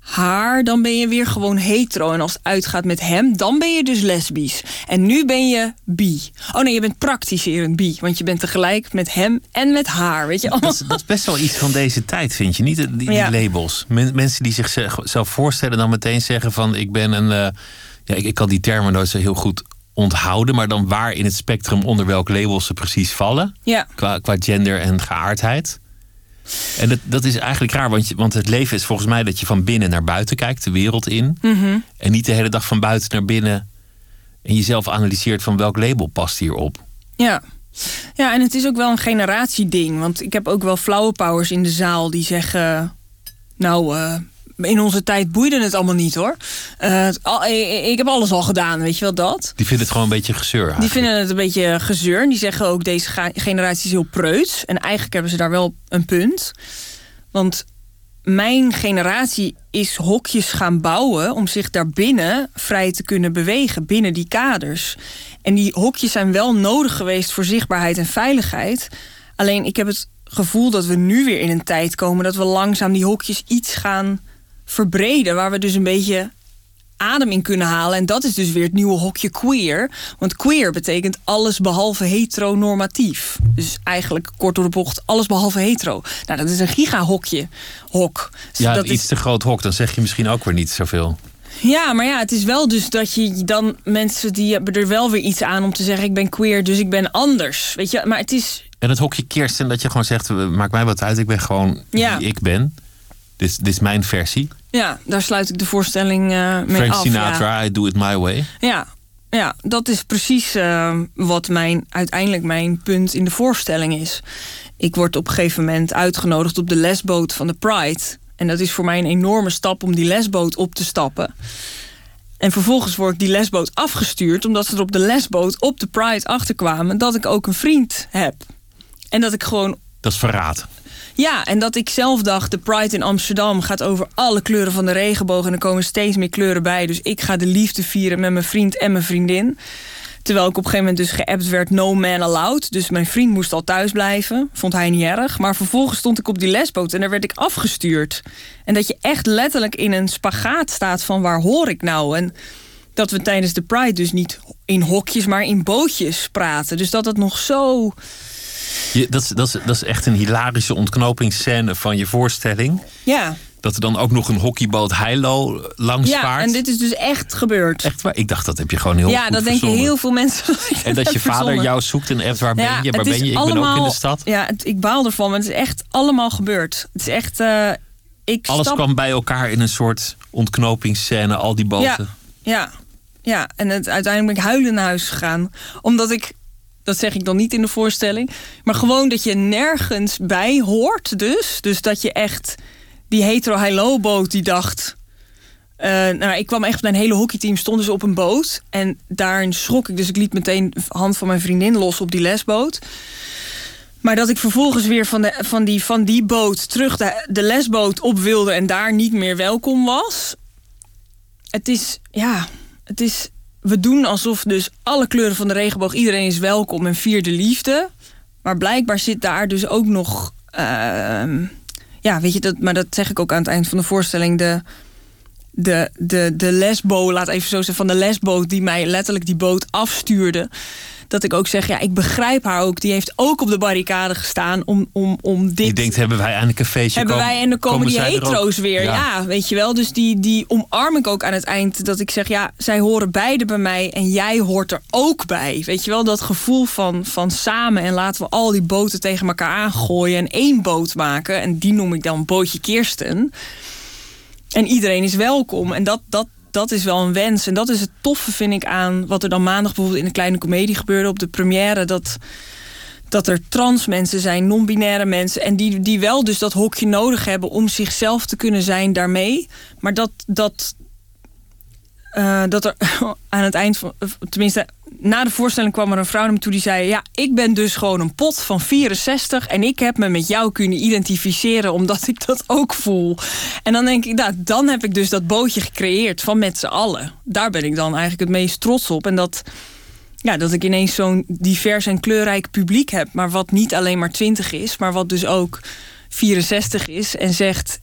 haar, dan ben je weer gewoon hetero. En als het uitgaat met hem, dan ben je dus lesbisch. En nu ben je bi. Oh nee, je bent praktiserend bi. Want je bent tegelijk met hem en met haar. Weet je Dat is, dat is best wel iets van deze tijd, vind je niet? Die, die Ja. labels. Men- mensen die zichzelf voorstellen, dan meteen zeggen van ik ben een. eh, ja, ik, ik kan die termen nooit zo heel goed onthouden, maar dan waar in het spectrum onder welk label ze precies vallen. Ja, Qua, qua gender en geaardheid. En dat, dat is eigenlijk raar, want, je, want het leven is volgens mij dat je van binnen naar buiten kijkt, de wereld in. Mhm. En niet de hele dag van buiten naar binnen. En jezelf analyseert van welk label past hierop. ja. Ja, en het is ook wel een generatieding. Want ik heb ook wel flauwe powers in de zaal die zeggen... Nou, eh, in onze tijd boeide het allemaal niet hoor. Uh, ik, heb alles al gedaan, weet je wel dat? Die vinden het gewoon een beetje gezeur. Eigenlijk. Die vinden het een beetje gezeur. Die zeggen ook deze generatie is heel preuts. En eigenlijk hebben ze daar wel een punt. Want mijn generatie is hokjes gaan bouwen om zich daarbinnen vrij te kunnen bewegen, binnen die kaders. En die hokjes zijn wel nodig geweest voor zichtbaarheid en veiligheid. Alleen ik heb het gevoel dat we nu weer in een tijd komen dat we langzaam die hokjes iets gaan verbreden. Waar we dus een beetje adem in kunnen halen. En dat is dus weer het nieuwe hokje queer. Want queer betekent alles behalve heteronormatief. Dus eigenlijk kort door de bocht, alles behalve hetero. Nou, dat is een gigahokje. Hok. Dus ja, dat iets te groot hok, dan zeg je misschien ook weer niet zoveel. Ja, maar ja, het is wel dus dat je dan mensen die hebben er wel weer iets aan om te zeggen: ik ben queer, dus ik ben anders. Weet je, maar het is. En het hokje Kirsten, dat je gewoon zegt: maakt mij wat uit, ik ben gewoon ja. wie ik ben. Dit, dit is mijn versie. Ja, daar sluit ik de voorstelling uh, mee Frank af. Sinatra, I do it my way. Ja, ja dat is precies uh, wat mijn, uiteindelijk mijn punt in de voorstelling is. Ik word op een gegeven moment uitgenodigd op de lesboot van de Pride. En dat is voor mij een enorme stap om die lesboot op te stappen. En vervolgens word ik die lesboot afgestuurd... omdat ze er op de lesboot op de Pride achterkwamen... dat ik ook een vriend heb. En dat ik gewoon... Dat is verraad. Ja, en dat ik zelf dacht, de Pride in Amsterdam gaat over alle kleuren van de regenboog. En er komen steeds meer kleuren bij. Dus ik ga de liefde vieren met mijn vriend en mijn vriendin. Terwijl ik op een gegeven moment dus geappt werd no man allowed. Dus mijn vriend moest al thuis blijven. Vond hij niet erg. Maar vervolgens stond ik op die lesboot en daar werd ik afgestuurd. En dat je echt letterlijk in een spagaat staat van waar hoor ik nou? En dat we tijdens de Pride dus niet in hokjes, maar in bootjes praten. Dus dat het nog zo je, dat, is, dat, is, dat is echt een hilarische ontknopingsscène van je voorstelling. Ja. Dat er dan ook nog een hockeyboot Heilo langs ja, vaart. en dit is dus echt gebeurd. Echt waar? Ik dacht, dat heb je gewoon heel Ja, dat denken heel veel mensen. en dat je vader jou zoekt en echt, waar ben je? Waar ben je? Ik allemaal, ben ook in de stad. Ja, ik baal ervan, maar het is echt allemaal gebeurd. Het is echt... Uh, ik Alles kwam bij elkaar in een soort ontknopingsscène, al die boten. Ja, ja. ja. en het, uiteindelijk ben ik huilen naar huis gegaan. Omdat ik dat zeg ik dan niet in de voorstelling. Maar gewoon dat je nergens bij hoort dus. Dus dat je echt die hetero-high-low-boot die dacht... Uh, nou, ik kwam echt een hele hockeyteam, stonden ze op een boot. En daarin schrok ik, dus ik liet meteen hand van mijn vriendin los op die lesboot. Maar dat ik vervolgens weer van, de, van, die, van die boot terug de lesboot op wilde... en daar niet meer welkom was. Het is, ja, het is we doen alsof dus alle kleuren van de regenboog, iedereen is welkom en vier de liefde. Maar blijkbaar zit daar dus ook nog. Uh, ja, weet je, dat, maar dat zeg ik ook aan het eind van de voorstelling. De, de, de, de lesbo, laat even zo zeggen, van de lesboot die mij letterlijk die boot afstuurde dat ik ook zeg, ja, ik begrijp haar ook. Die heeft ook op de barricade gestaan om, om, om dit... Die denkt, hebben wij eindelijk een feestje? Hebben wij en dan komen, die hetero's weer. Ja. ja. weet je wel. Dus die, die omarm ik ook aan het eind. Dat ik zeg, ja, zij horen beide bij mij en jij hoort er ook bij. Weet je wel, dat gevoel van, van samen en laten we al die boten tegen elkaar aangooien en één boot maken. En die noem ik dan Bootje Kirsten. En iedereen is welkom. En dat, dat, dat is wel een wens. En dat is het toffe, vind ik, aan wat er dan maandag bijvoorbeeld in de kleine komedie gebeurde op de première. Dat, dat er trans mensen zijn, non-binaire mensen. En die, die wel dus dat hokje nodig hebben om zichzelf te kunnen zijn daarmee. Maar dat, dat, uh, dat er aan het eind van, tenminste, na de voorstelling kwam er een vrouw naar me toe die zei: Ja, ik ben dus gewoon een pot van 64 en ik heb me met jou kunnen identificeren omdat ik dat ook voel. En dan denk ik, nou, dan heb ik dus dat bootje gecreëerd van met z'n allen. Daar ben ik dan eigenlijk het meest trots op. En dat, ja, dat ik ineens zo'n divers en kleurrijk publiek heb, maar wat niet alleen maar 20 is, maar wat dus ook 64 is en zegt: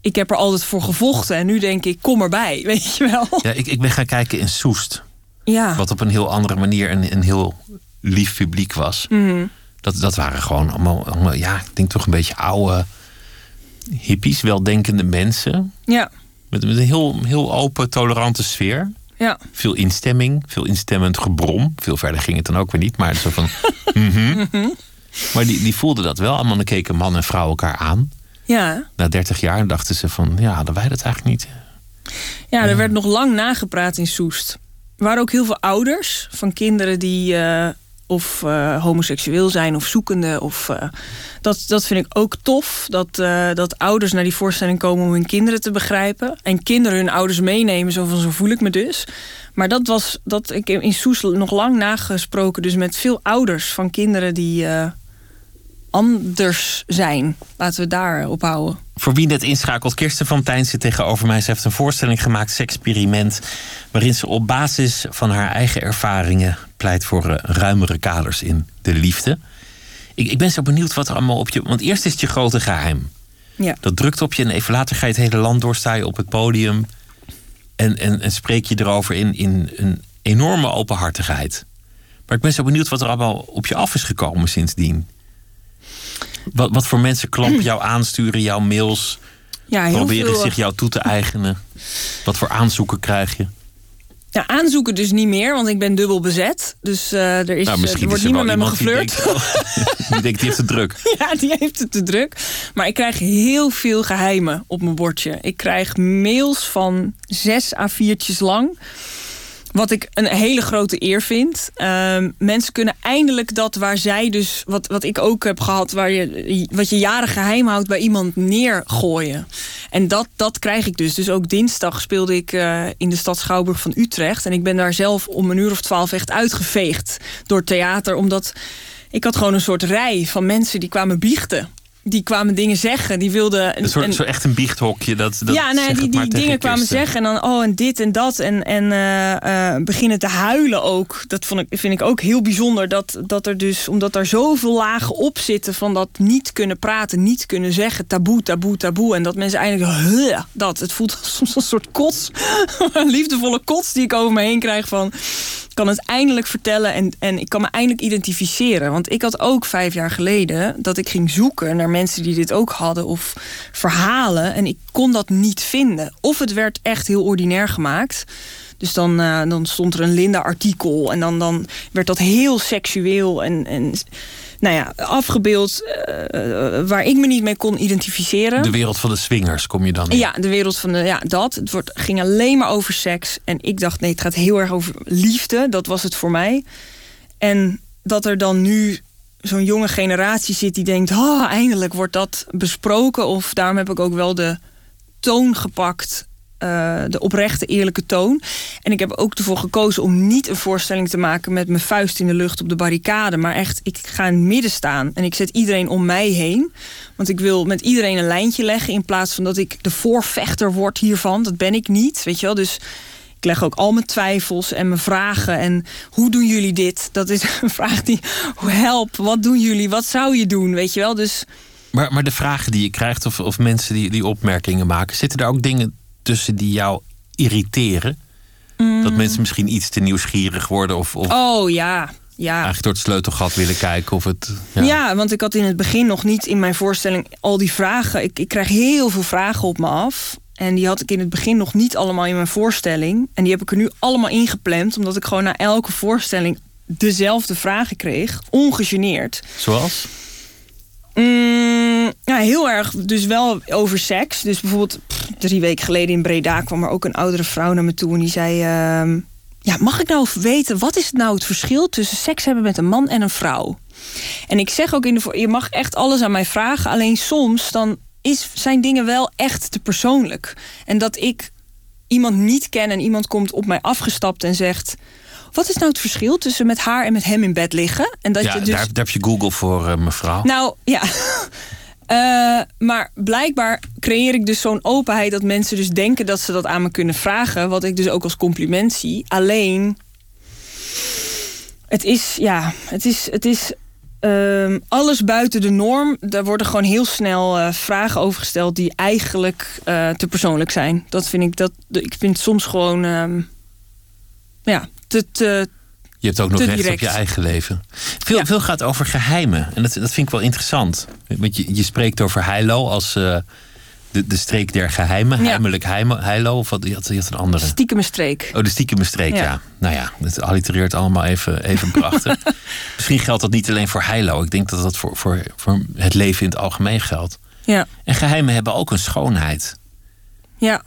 ik heb er altijd voor gevochten. En nu denk ik, kom erbij, weet je wel. Ja, ik, ik ben gaan kijken in Soest. Ja. Wat op een heel andere manier een, een heel lief publiek was. Mhm. Dat, dat waren gewoon allemaal, allemaal, ja, ik denk toch een beetje oude hippies, weldenkende mensen. Ja. Met, met een heel, heel open, tolerante sfeer. Ja. Veel instemming, veel instemmend gebrom. Veel verder ging het dan ook weer niet, maar zo van. Mhm. Mhm. Maar die, die voelden dat wel. Allemaal keken man en vrouw elkaar aan. Ja. Na 30 jaar dachten ze van, ja, hadden wij dat eigenlijk niet. Ja, er werd nog lang nagepraat in Soest. Er waren ook heel veel ouders van kinderen die, uh, of uh, homoseksueel zijn of zoekende. Of, uh, dat, dat vind ik ook tof. Dat, dat ouders naar die voorstelling komen om hun kinderen te begrijpen. En kinderen hun ouders meenemen, zo van zo voel ik me dus. Maar dat was dat ik in Soes nog lang nagesproken, dus met veel ouders van kinderen die anders zijn. Laten we daar op houden. Voor wie net inschakelt, Kirsten van Tijn zit tegenover mij. Ze heeft een voorstelling gemaakt, Sexperiment... waarin ze op basis van haar eigen ervaringen... pleit voor uh, ruimere kaders in de liefde. Ik, ik, ben zo benieuwd wat er allemaal op je... Want eerst is het je grote geheim. Ja. Dat drukt op je en even later ga je het hele land door... sta je op het podium en, en, en spreek je erover in, in een enorme openhartigheid. Maar ik ben zo benieuwd wat er allemaal op je af is gekomen sindsdien. Wat, wat voor mensen klampen jou aansturen, jouw mails? Ja, heel proberen veel. zich jou toe te eigenen? Wat voor aanzoeken krijg je? Ja, aanzoeken dus niet meer, want ik ben dubbel bezet. Dus uh, er, is, nou, er wordt niemand met me geflirt. Die denkt, die denkt, die heeft het druk. Ja, die heeft het te druk. Maar ik krijg heel veel geheimen op mijn bordje. Ik krijg mails van zes A4'tjes lang. Wat ik een hele grote eer vind. Uh, mensen kunnen eindelijk dat waar zij dus, wat, wat ik ook heb gehad, waar je, wat je jaren geheim houdt, bij iemand neergooien. En dat, dat krijg ik dus. Dus ook dinsdag speelde ik uh, in de stad Schouwburg van Utrecht. En ik ben daar zelf om een uur of twaalf echt uitgeveegd door theater. Omdat ik had gewoon een soort rij van mensen die kwamen biechten die kwamen dingen zeggen. Die wilden. Een soort, zo echt een biechthokje. Dat, dat ja, nou, die, die dingen kwamen zeggen. En dan, oh, en dit en dat. En, en uh, uh, beginnen te huilen ook. Dat vond ik, vind ik ook heel bijzonder. Dat, dat er dus, omdat er zoveel lagen op zitten van dat niet kunnen praten, niet kunnen zeggen. Taboe, taboe, taboe. En dat mensen eigenlijk. Dat. Het voelt soms een soort kots. een liefdevolle kots die ik over me heen krijg van. Ik kan het eindelijk vertellen en, en ik kan me eindelijk identificeren. Want ik had ook vijf jaar geleden dat ik ging zoeken naar mensen die dit ook hadden of verhalen. En ik kon dat niet vinden. Of het werd echt heel ordinair gemaakt. Dus dan, uh, dan stond er een Linda-artikel en dan, dan werd dat heel seksueel en, en nou ja, afgebeeld uh, waar ik me niet mee kon identificeren. De wereld van de swingers kom je dan in. Ja, de wereld van de, ja, dat. Het wordt, ging alleen maar over seks. En ik dacht, nee, het gaat heel erg over liefde. Dat was het voor mij. En dat er dan nu zo'n jonge generatie zit die denkt... Oh, eindelijk wordt dat besproken. Of daarom heb ik ook wel de toon gepakt... Uh, de oprechte, eerlijke toon. En ik heb ook ervoor gekozen om niet een voorstelling te maken... met mijn vuist in de lucht op de barricade. Maar echt, ik ga in het midden staan. En ik zet iedereen om mij heen. Want ik wil met iedereen een lijntje leggen... in plaats van dat ik de voorvechter word hiervan. Dat ben ik niet, weet je wel. Dus ik leg ook al mijn twijfels en mijn vragen. En hoe doen jullie dit? Dat is een vraag die... Help, wat doen jullie? Wat zou je doen? Weet je wel, dus... Maar, maar de vragen die je krijgt, of, of mensen die, die opmerkingen maken... zitten daar ook dingen tussen die jou irriteren? Mm. Dat mensen misschien iets te nieuwsgierig worden? Of, of oh ja, ja. Eigenlijk door het sleutelgat willen kijken of het. Ja. ja. want ik had in het begin nog niet in mijn voorstelling al die vragen. Ik, ik krijg heel veel vragen op me af. En die had ik in het begin nog niet allemaal in mijn voorstelling. En die heb ik er nu allemaal ingepland, omdat ik gewoon na elke voorstelling dezelfde vragen kreeg. Ongegeneerd. Zoals? Mm, ja, heel erg. Dus wel over seks. Dus bijvoorbeeld pff, drie weken geleden in Breda kwam er ook een oudere vrouw naar me toe. En die zei... Uh, ja, mag ik nou weten, wat is nou het verschil tussen seks hebben met een man en een vrouw? En ik zeg ook in de... Je mag echt alles aan mij vragen. Alleen soms dan is, zijn dingen wel echt te persoonlijk. En dat ik iemand niet ken en iemand komt op mij afgestapt en zegt... Wat is nou het verschil tussen met haar en met hem in bed liggen? En dat ja, je dus... daar, daar heb je Google voor, uh, mevrouw. Nou, ja. Uh, maar blijkbaar creëer ik dus zo'n openheid dat mensen dus denken dat ze dat aan me kunnen vragen. Wat ik dus ook als compliment zie. Alleen, het is, ja, het is, het is uh, alles buiten de norm. Daar worden gewoon heel snel uh, vragen over gesteld die eigenlijk uh, te persoonlijk zijn. Dat vind ik, dat, ik vind soms gewoon, um, ja, te, te, je hebt ook nog recht direct. op je eigen leven. Veel, ja. veel gaat over geheimen. En dat, dat vind ik wel interessant. Want je, je spreekt over Heilo als uh, de, de streek der geheimen. Ja. Heimelijk Heilo. Of wat, je, had, je had een andere. Stiekeme streek. Oh, de stiekeme streek, ja. ja. Nou ja, het allitereert allemaal even, even prachtig. Misschien geldt dat niet alleen voor Heilo. Ik denk dat dat voor, voor, voor het leven in het algemeen geldt. Ja. En geheimen hebben ook een schoonheid. Ja,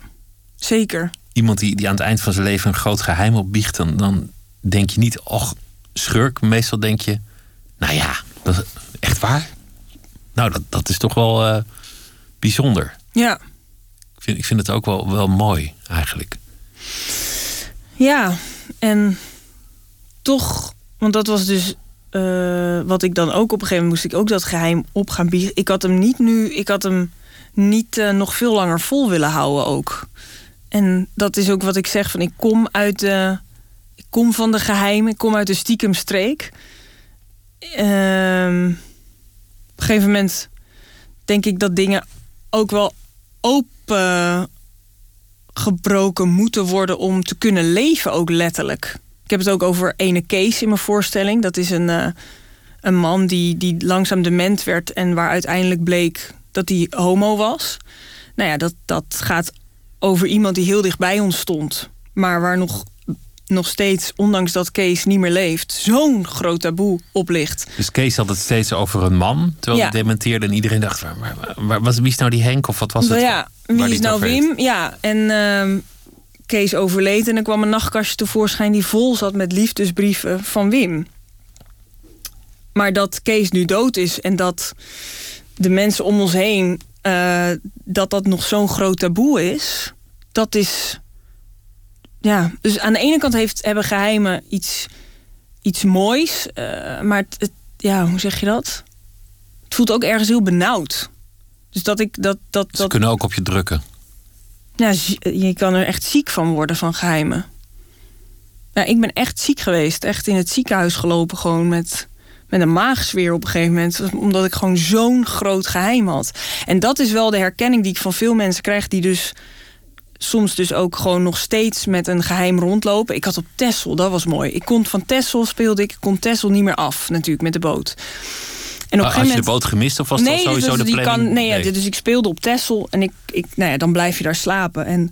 zeker. Iemand die, die aan het eind van zijn leven een groot geheim opbiecht... dan, dan denk je niet, och, schurk. Meestal denk je, nou ja, dat, is echt waar? Nou, dat, dat is toch wel eh, bijzonder. Ja. Ik vind, ik vind het ook wel, wel mooi, eigenlijk. Ja, en toch, want dat was dus eh, wat ik dan ook op een gegeven moment moest ik ook dat geheim op gaan bieden. Ik had hem niet nu, ik had hem niet eh, nog veel langer vol willen houden ook. En dat is ook wat ik zeg van ik kom uit de, ik kom van de geheim, ik kom uit de stiekemstreek. Ehm, op een gegeven moment denk ik dat dingen ook wel open gebroken moeten worden om te kunnen leven, ook letterlijk. Ik heb het ook over ene Kees in mijn voorstelling. Dat is een, uh, een man die, die langzaam dement werd en waar uiteindelijk bleek dat hij homo was. Nou ja, dat, dat gaat over iemand die heel dichtbij ons stond, maar waar nog nog steeds, ondanks dat Kees niet meer leeft, zo'n groot taboe op ligt. Dus Kees had het steeds over een man, terwijl ja. hij dementeerde en iedereen dacht, waar, was, wie is nou die Henk of wat was het? Ja, wie is nou Wim? Ja, en uh, Kees overleed en er kwam een nachtkastje tevoorschijn die vol zat met liefdesbrieven van Wim. Maar dat Kees nu dood is en dat de mensen om ons heen, uh, dat dat nog zo'n groot taboe is, dat is ja, dus aan de ene kant heeft, hebben geheimen iets, iets moois. Uh, maar het, ja, hoe zeg je dat? Het voelt ook ergens heel benauwd. Dus dat ik dat. dat, Ze kunnen ook op je drukken. Ja, je kan er echt ziek van worden van geheimen. Ja, ik ben echt ziek geweest. Echt in het ziekenhuis gelopen, gewoon met, met een maagsfeer op een gegeven moment. Omdat ik gewoon zo'n groot geheim had. En dat is wel de herkenning die ik van veel mensen krijg, die dus soms dus ook gewoon nog steeds met een geheim rondlopen. Ik had op Tessel, dat was mooi. Ik kon van Tessel speelde ik, ik kon Tessel niet meer af natuurlijk met de boot. En op had je de boot gemist of was nee, dat sowieso dus de planning? Kan, nee, nee. dus ik speelde op Tessel en ik, ik, nou ja, dan blijf je daar slapen. En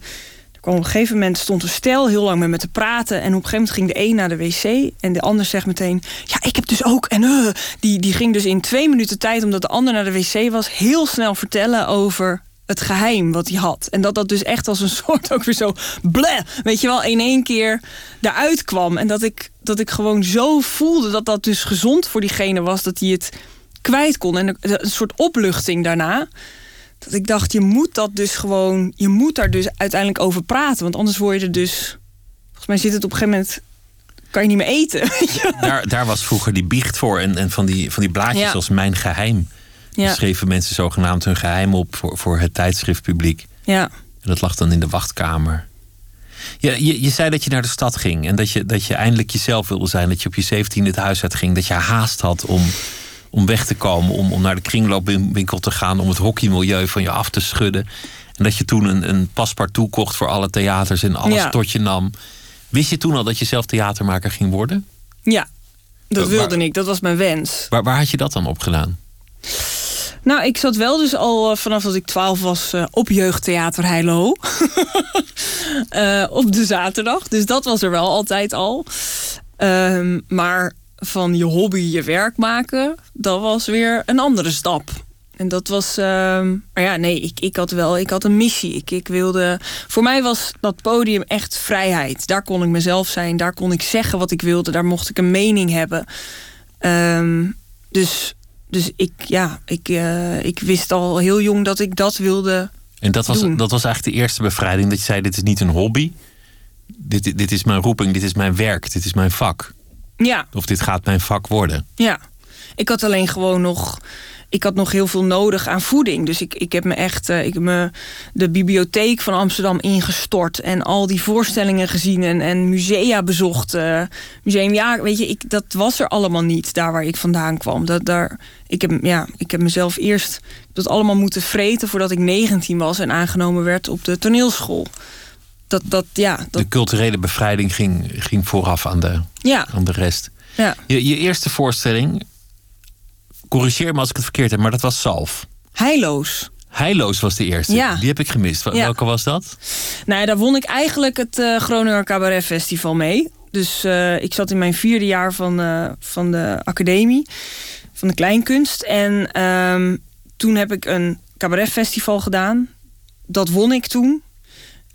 er kwam op een gegeven moment stond een stel heel lang met me te praten. En op een gegeven moment ging de een naar de wc en de ander zegt meteen: Ja, ik heb dus ook. En uh, die, die ging dus in twee minuten tijd, omdat de ander naar de wc was, heel snel vertellen over het geheim wat hij had. En dat dat dus echt als een soort ook weer zo bleh, weet je wel, in één keer eruit kwam. En dat ik, dat ik gewoon zo voelde dat dat dus gezond voor diegene was, dat hij het kwijt kon. En een soort opluchting daarna. Dat ik dacht, je moet dat dus gewoon, je moet daar dus uiteindelijk over praten. Want anders word je er dus, volgens mij zit het op een gegeven moment kan je niet meer eten. Daar, daar was vroeger die biecht voor en, en van, die, van die blaadjes ja. als Mijn Geheim. Ja. schreven mensen zogenaamd hun geheim op voor, voor het tijdschriftpubliek. Ja. En dat lag dan in de wachtkamer. Ja, je, je zei dat je naar de stad ging en dat je, dat je eindelijk jezelf wilde zijn. Dat je op je 17 het huis uit ging. Dat je haast had om, om weg te komen. Om, om naar de kringloopwinkel te gaan. Om het hockeymilieu van je af te schudden. En dat je toen een, een paspartout kocht voor alle theaters en alles ja. tot je nam. Wist je toen al dat je zelf theatermaker ging worden? Ja, dat wilde waar, ik. Dat was mijn wens. Waar, waar had je dat dan op gedaan? Nou, ik zat wel dus al vanaf dat ik 12 was uh, op jeugdtheater Heilo. uh, op de zaterdag. Dus dat was er wel altijd al. Uh, maar van je hobby je werk maken, dat was weer een andere stap. En dat was, maar ja, nee, ik, ik had wel, ik had een missie. Ik, ik wilde, voor mij was dat podium echt vrijheid. Daar kon ik mezelf zijn, daar kon ik zeggen wat ik wilde, daar mocht ik een mening hebben. Um, dus dus ik, ja, ik, uh, ik wist al heel jong dat ik dat wilde. En dat was, doen. dat was eigenlijk de eerste bevrijding. Dat je zei: Dit is niet een hobby. Dit, dit is mijn roeping, dit is mijn werk, dit is mijn vak. Ja. Of dit gaat mijn vak worden. Ja. Ik had alleen gewoon nog ik had nog heel veel nodig aan voeding. Dus ik, ik heb me echt uh, ik heb me de bibliotheek van Amsterdam ingestort. En al die voorstellingen gezien en, en musea bezocht. Uh, museum, ja, weet je, ik, dat was er allemaal niet daar waar ik vandaan kwam. Dat, daar, ik, heb, ja, ik heb mezelf eerst dat allemaal moeten vreten voordat ik 19 was en aangenomen werd op de toneelschool. Dat, dat, ja, dat... De culturele bevrijding ging, ging vooraf aan de, ja. aan de rest. Ja. Je, je eerste voorstelling, corrigeer me als ik het verkeerd heb, maar dat was Salf. Heilloos. Heilloos was de eerste. Ja. Die heb ik gemist. Ja. Welke was dat? Nou ja, daar won ik eigenlijk het uh, Groninger Cabaret Festival mee. Dus uh, ik zat in mijn vierde jaar van, uh, van de academie, van de kleinkunst. En um, toen heb ik een cabaretfestival gedaan. Dat won ik toen.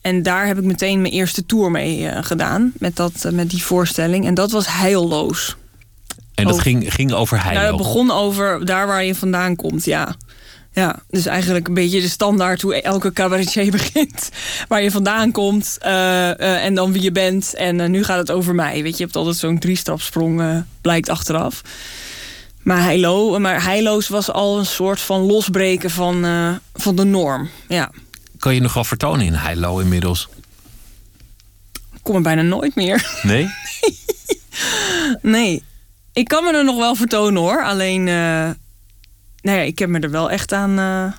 En daar heb ik meteen mijn eerste tour mee gedaan. Met, dat, met die voorstelling. En dat was heilloos. En dat Over- ging, ging over Heilo. Nou, het begon over daar waar je vandaan komt, ja. Ja, dus eigenlijk een beetje de standaard hoe elke cabaretier begint. Waar je vandaan komt eh, eh, en dan wie je bent. En eh, nu gaat het over mij. Weet je, je hebt altijd zo'n driestapsprong, blijkt achteraf. Maar, Heilo, maar Heilo's was al een soort van losbreken van, van de norm. Ja, Kan je nog wel vertonen in Heilo inmiddels? ik kom er bijna nooit meer. Nee? Nee, ik kan me er nog wel vertonen hoor. Alleen, eh nou ja, ik heb me er wel echt aan, eh,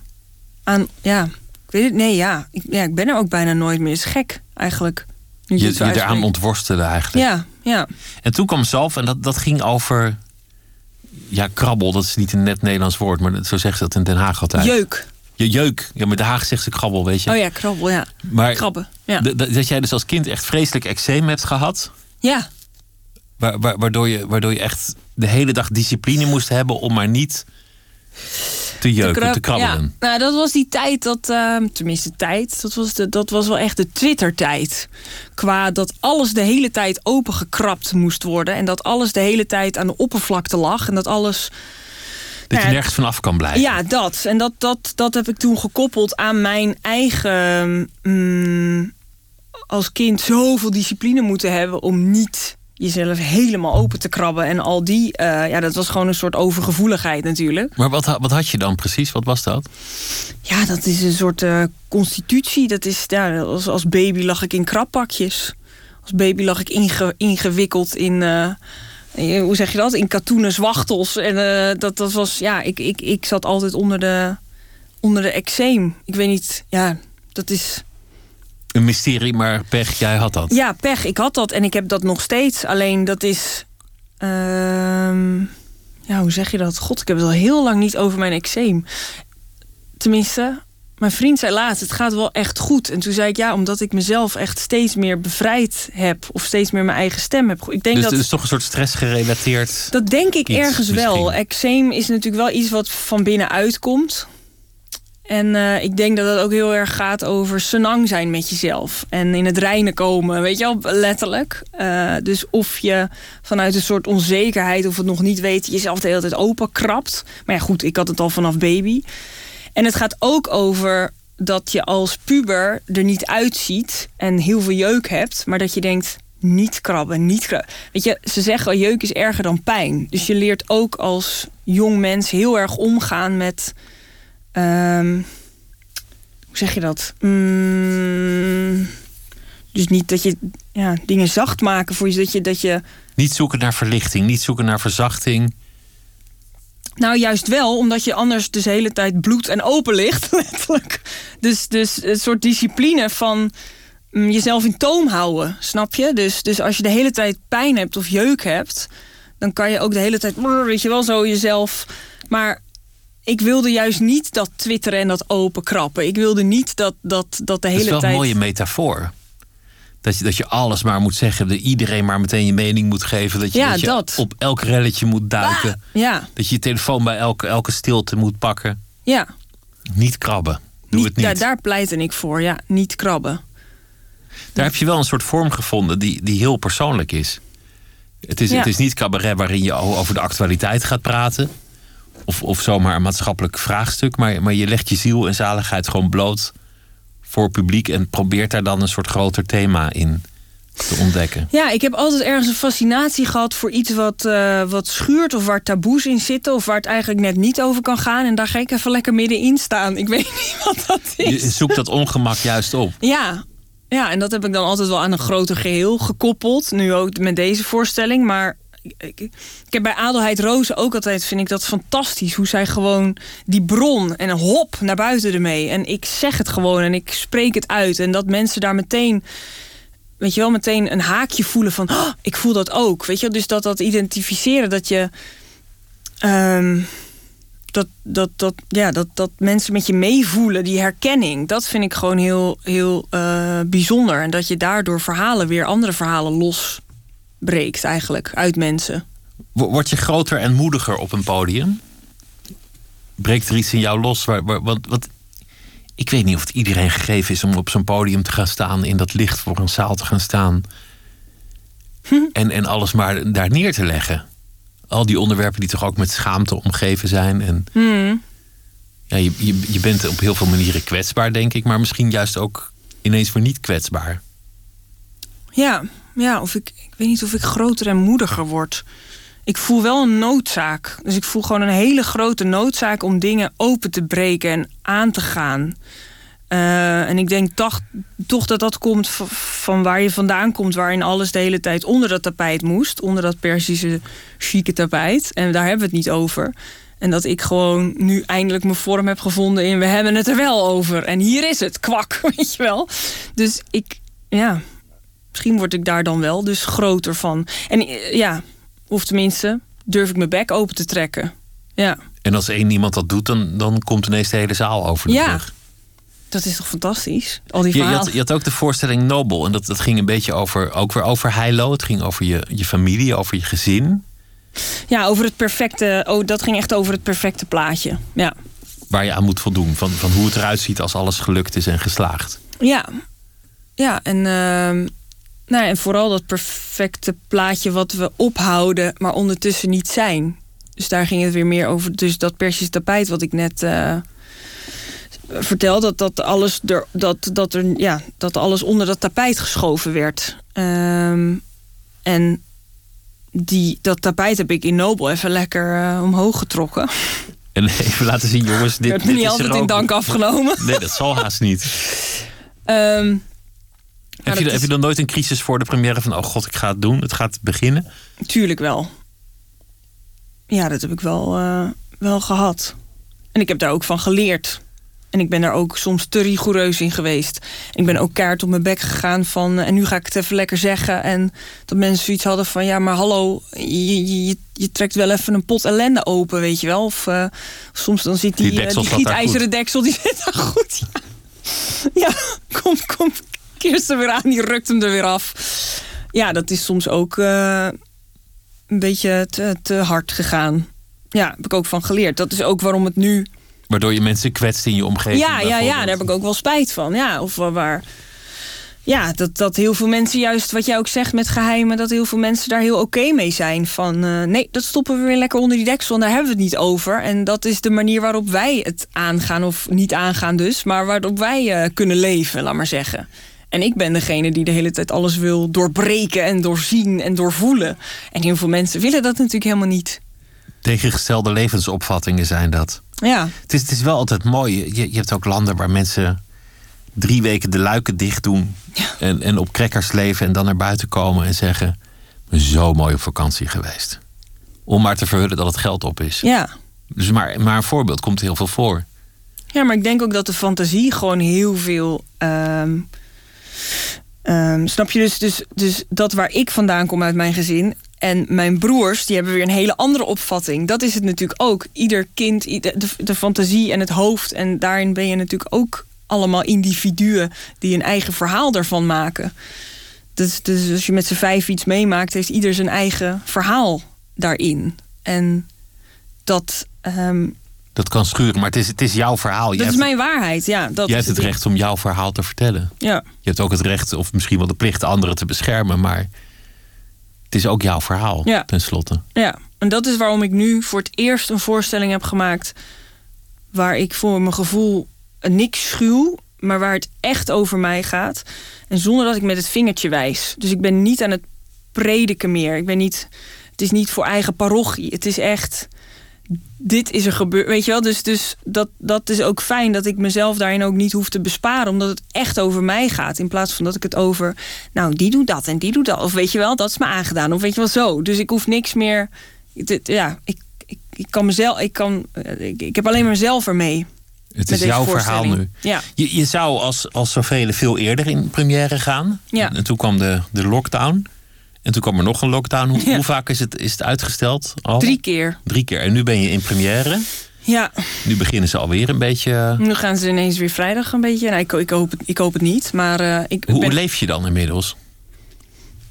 aan ja, ik weet het, nee ja. Ik, ja, ik ben er ook bijna nooit meer. Is gek eigenlijk. Nu Je, je eraan ontworstelde eigenlijk. Ja, ja. En toen kwam zelf, en dat, dat ging over... Ja, krabbel, dat is niet een net Nederlands woord... maar zo zegt ze dat in Den Haag altijd. Jeuk. Je jeuk. Ja, maar Den Haag zegt ze krabbel, weet je. Oh ja, krabbel, ja. maar Krabben, ja. dat jij dus als kind echt vreselijk eczeem hebt gehad... Ja, Wa- wa- waardoor, je, waardoor je echt de hele dag discipline moest hebben... om maar niet te jeuken, te, krab- krabbelen. Ja, nou, dat was die tijd dat, ehm, tenminste tijd, dat was, de, dat was wel echt de Twitter-tijd. Qua dat alles de hele tijd opengekrapt moest worden. En dat alles de hele tijd aan de oppervlakte lag. En dat alles. Dat je Ja, nergens vanaf kan blijven. Ja, dat. En dat, dat, dat heb ik toen gekoppeld aan mijn eigen. mm, als kind zoveel discipline moeten hebben om niet jezelf helemaal open te krabben. En al die. eh, ja, dat was gewoon een soort overgevoeligheid natuurlijk. Maar wat, wat had je dan precies? Wat was dat? Ja, dat is een soort eh, constitutie. Dat is, ja, als, als baby lag ik in krappakjes. Als baby lag ik inge- ingewikkeld in, eh, eh, hoe zeg je dat? In katoenen zwachtels. En dat, dat was, ja, ik, ik, ik zat altijd onder de, onder de eczeem. Ik weet niet, ja, dat is, Een mysterie, maar pech, jij had dat. ja, pech. Ik had dat en ik heb dat nog steeds. Alleen dat is, ehm, ja, hoe zeg je dat? God, ik heb het al heel lang niet over mijn eczeem. Tenminste, mijn vriend zei laatst, het gaat wel echt goed. En toen zei ik, ja, omdat ik mezelf echt steeds meer bevrijd heb. Of steeds meer mijn eigen stem heb. Ik denk dus dat... het is toch een soort stressgerelateerd... Dat denk ik ergens wel. Eczeem is natuurlijk wel iets wat van binnenuit komt. En eh, ik denk dat het ook heel erg gaat over senang zijn met jezelf. En in het reinen komen, weet je wel, letterlijk. Eh, dus of je vanuit een soort onzekerheid of het nog niet weet... jezelf de hele tijd open krabt. Maar ja, goed, ik had het al vanaf baby. En het gaat ook over dat je als puber er niet uitziet... en heel veel jeuk hebt, maar dat je denkt... niet krabben, niet. Weet je, ze zeggen al, jeuk is erger dan pijn. Dus je leert ook als jong mens heel erg omgaan met... ehm, hoe zeg je dat? Mm, dus niet dat je ja, dingen zacht maken voor je, dat je, dat je Niet zoeken naar verlichting, niet zoeken naar verzachting. Nou, juist wel, omdat je anders dus de hele tijd bloed en open ligt, letterlijk. Dus, dus een soort discipline van mm, jezelf in toom houden, snap je? Dus, dus als je de hele tijd pijn hebt of jeuk hebt, dan kan je ook de hele tijd, weet je wel, zo jezelf. Maar ik wilde juist niet dat twitteren en dat open krappen. Ik wilde niet dat, dat, dat de Dat hele is wel tijd. een mooie metafoor. Dat je, dat je alles maar moet zeggen, dat iedereen maar meteen je mening moet geven. Dat je, Ja, dat je dat. op elk relletje moet duiken. Ja, Dat je je telefoon bij elke, elke stilte moet pakken. ja. Niet krabben. Doe het niet. Daar, daar pleitte ik voor, ja. Niet krabben. Daar heb je wel een soort vorm gevonden die, die heel persoonlijk is. Het is, Ja. het is niet cabaret waarin je over de actualiteit gaat praten. Of, of zomaar een maatschappelijk vraagstuk. Maar, maar je legt je ziel en zaligheid gewoon bloot voor het publiek. En probeert daar dan een soort groter thema in te ontdekken. Ja, ik heb altijd ergens een fascinatie gehad voor iets wat, eh, wat schuurt of waar taboes in zitten of waar het eigenlijk net niet over kan gaan. En daar ga ik even lekker middenin staan. Ik weet niet wat dat Je is. zoekt dat ongemak juist op. Ja. ja, en dat heb ik dan altijd wel aan een groter geheel gekoppeld. Nu ook met deze voorstelling. Maar ik, heb bij Adelheid Rozen ook altijd, vind ik dat fantastisch. Hoe zij gewoon die bron en hop naar buiten ermee. En ik zeg het gewoon en ik spreek het uit. En dat mensen daar meteen weet je wel, meteen een haakje voelen van, "Oh, ik voel dat ook. Weet je, dus dat dat identificeren, dat je. ehm, dat, dat, dat, ja, dat, dat mensen met je meevoelen, die herkenning, dat vind ik gewoon heel, heel eh, bijzonder. En dat je daardoor verhalen weer andere verhalen losbreekt, eigenlijk, uit mensen. Wo- Word je groter en moediger op een podium? Breekt er iets in jou los? Waar, waar, want, wat, ik weet niet of het iedereen gegeven is om op zo'n podium te gaan staan, in dat licht voor een zaal te gaan staan. En, en alles maar daar neer te leggen. Al die onderwerpen die toch ook met schaamte omgeven zijn. En Hmm. ja, je, je, je bent op heel veel manieren kwetsbaar, denk ik. Maar misschien juist ook ineens weer niet kwetsbaar. Ja, ja of ik, ik weet niet of ik groter en moediger word. Ik voel wel een noodzaak. Dus ik voel gewoon een hele grote noodzaak om dingen open te breken en aan te gaan. Eh, en ik denk toch, toch dat dat komt van, waar je vandaan komt, waarin alles de hele tijd onder dat tapijt moest, onder dat Persische chique tapijt. En daar hebben we het niet over. En dat ik gewoon nu eindelijk mijn vorm heb gevonden in we hebben het er wel over. En hier is het, kwak, weet je wel. Dus ik, ja, misschien word ik daar dan wel dus groter van. En eh, ja, of tenminste, durf ik mijn bek open te trekken. Ja, En als één iemand dat doet, dan, dan komt ineens de hele zaal over de Ja, brug. dat is toch fantastisch? Al die Je, je, had, je had ook de voorstelling Nobel. En dat, dat ging een beetje over, ook weer over Heilo. Het ging over je, je familie, over je gezin. Ja, over het perfecte. Oh, dat ging echt over het perfecte plaatje. Ja. Waar je aan moet voldoen. Van, van hoe het eruit ziet als alles gelukt is en geslaagd. Ja. Ja, en, ehm, nou, en vooral dat perfecte plaatje wat we ophouden, maar ondertussen niet zijn. Dus daar ging het weer meer over. Dus dat Persisch tapijt wat ik net eh vertel, dat, dat, alles er, dat, dat, er, ja, dat alles onder dat tapijt geschoven werd. Ehm, en die, dat tapijt heb ik in Nobel even lekker eh, omhoog getrokken. En even laten zien, jongens. Dit, werd me dit niet is altijd in dank afgenomen. Nee, dat zal haast niet. Ehm, heb, dat je, heb je dan nooit een crisis voor de première van... oh god, ik ga het doen, het gaat beginnen? Tuurlijk wel. Ja, dat heb ik wel, eh, wel gehad. En ik heb daar ook van geleerd. En ik ben daar ook soms te rigoureus in geweest. Ik ben ook kaart op mijn bek gegaan van... eh, en nu ga ik het even lekker zeggen. En dat mensen zoiets hadden van... ja, maar hallo, je, je, je, trekt wel even een pot ellende open, weet je wel. Of eh, soms dan zit die, Die deksel die gietijzeren deksel... die zit daar goed, ja. Ja, kom, kom, Kirsten weer aan, die rukt hem er weer af. Ja, dat is soms ook... eh, een beetje te, te hard gegaan. Ja, heb ik ook van geleerd. Dat is ook waarom het nu. Waardoor je mensen kwetst in je omgeving. Ja, ja, ja, daar heb ik ook wel spijt van. Ja, of wa- waar. Ja, dat, dat heel veel mensen, juist wat jij ook zegt met geheimen, dat heel veel mensen daar heel oké mee zijn. Van eh, nee, dat stoppen we weer lekker onder die deksel en daar hebben we het niet over. En dat is de manier waarop wij het aangaan, of niet aangaan dus, maar waarop wij eh, kunnen leven, laat maar zeggen. En ik ben degene die de hele tijd alles wil doorbreken en doorzien en doorvoelen. En heel veel mensen willen dat natuurlijk helemaal niet. Tegengestelde levensopvattingen zijn dat. Ja, Het is, het is wel altijd mooi. Je, je hebt ook landen waar mensen drie weken de luiken dicht doen. En, en op crackers leven en dan naar buiten komen en zeggen... "Ik ben zo mooi op vakantie geweest. Om maar te verhullen dat het geld op is. ja. Dus maar, maar een voorbeeld komt heel veel voor. Ja, maar ik denk ook dat de fantasie gewoon heel veel. ehm, ehm, snap je dus, dus, dus dat waar ik vandaan kom uit mijn gezin. En mijn broers, die hebben weer een hele andere opvatting. Dat is het natuurlijk ook. Ieder kind, de, de fantasie en het hoofd. En daarin ben je natuurlijk ook allemaal individuen die een eigen verhaal daarvan maken. Dus, dus als je met z'n vijf iets meemaakt, heeft ieder zijn eigen verhaal daarin. En dat, ehm, Dat kan schuren, maar het is, het is jouw verhaal. dat Jij is hebt, mijn waarheid. Ja, dat jij hebt het recht om jouw verhaal te vertellen. Ja. Je hebt ook het recht, of misschien wel de plicht, anderen te beschermen. Maar het is ook jouw verhaal, Ja. tenslotte. Ja, en dat is waarom ik nu voor het eerst een voorstelling heb gemaakt. waar ik voor mijn gevoel niks schuw, maar waar het echt over mij gaat. En zonder dat ik met het vingertje wijs. Dus ik ben niet aan het prediken meer. Ik ben niet. Het is niet voor eigen parochie. Het is echt. Dit is er gebeurd. Weet je wel? Dus, dus dat, dat is ook fijn dat ik mezelf daarin ook niet hoef te besparen. Omdat het echt over mij gaat. In plaats van dat ik het over. Nou, die doet dat en die doet dat. Of weet je wel, dat is me aangedaan. Of weet je wel zo. Dus ik hoef niks meer. dit- Ja, ik, ik, ik kan mezelf. Ik, kan, eh, ik, ik heb alleen maar mezelf ermee. Het is jouw verhaal nu. Ja. Je, je zou als, als zoveel veel eerder in première gaan. Ja. En toen kwam de, de lockdown. En toen kwam er nog een lockdown. Hoe, Ja. hoe vaak is het, is het uitgesteld? Al? Drie keer. Drie keer. En nu ben je in première. Ja, Nu beginnen ze alweer een beetje. nu gaan ze ineens weer vrijdag een beetje. Nou, ik, ik, hoop, het, ik hoop het niet. Maar eh, ik Hoe, ben, hoe leef je dan inmiddels?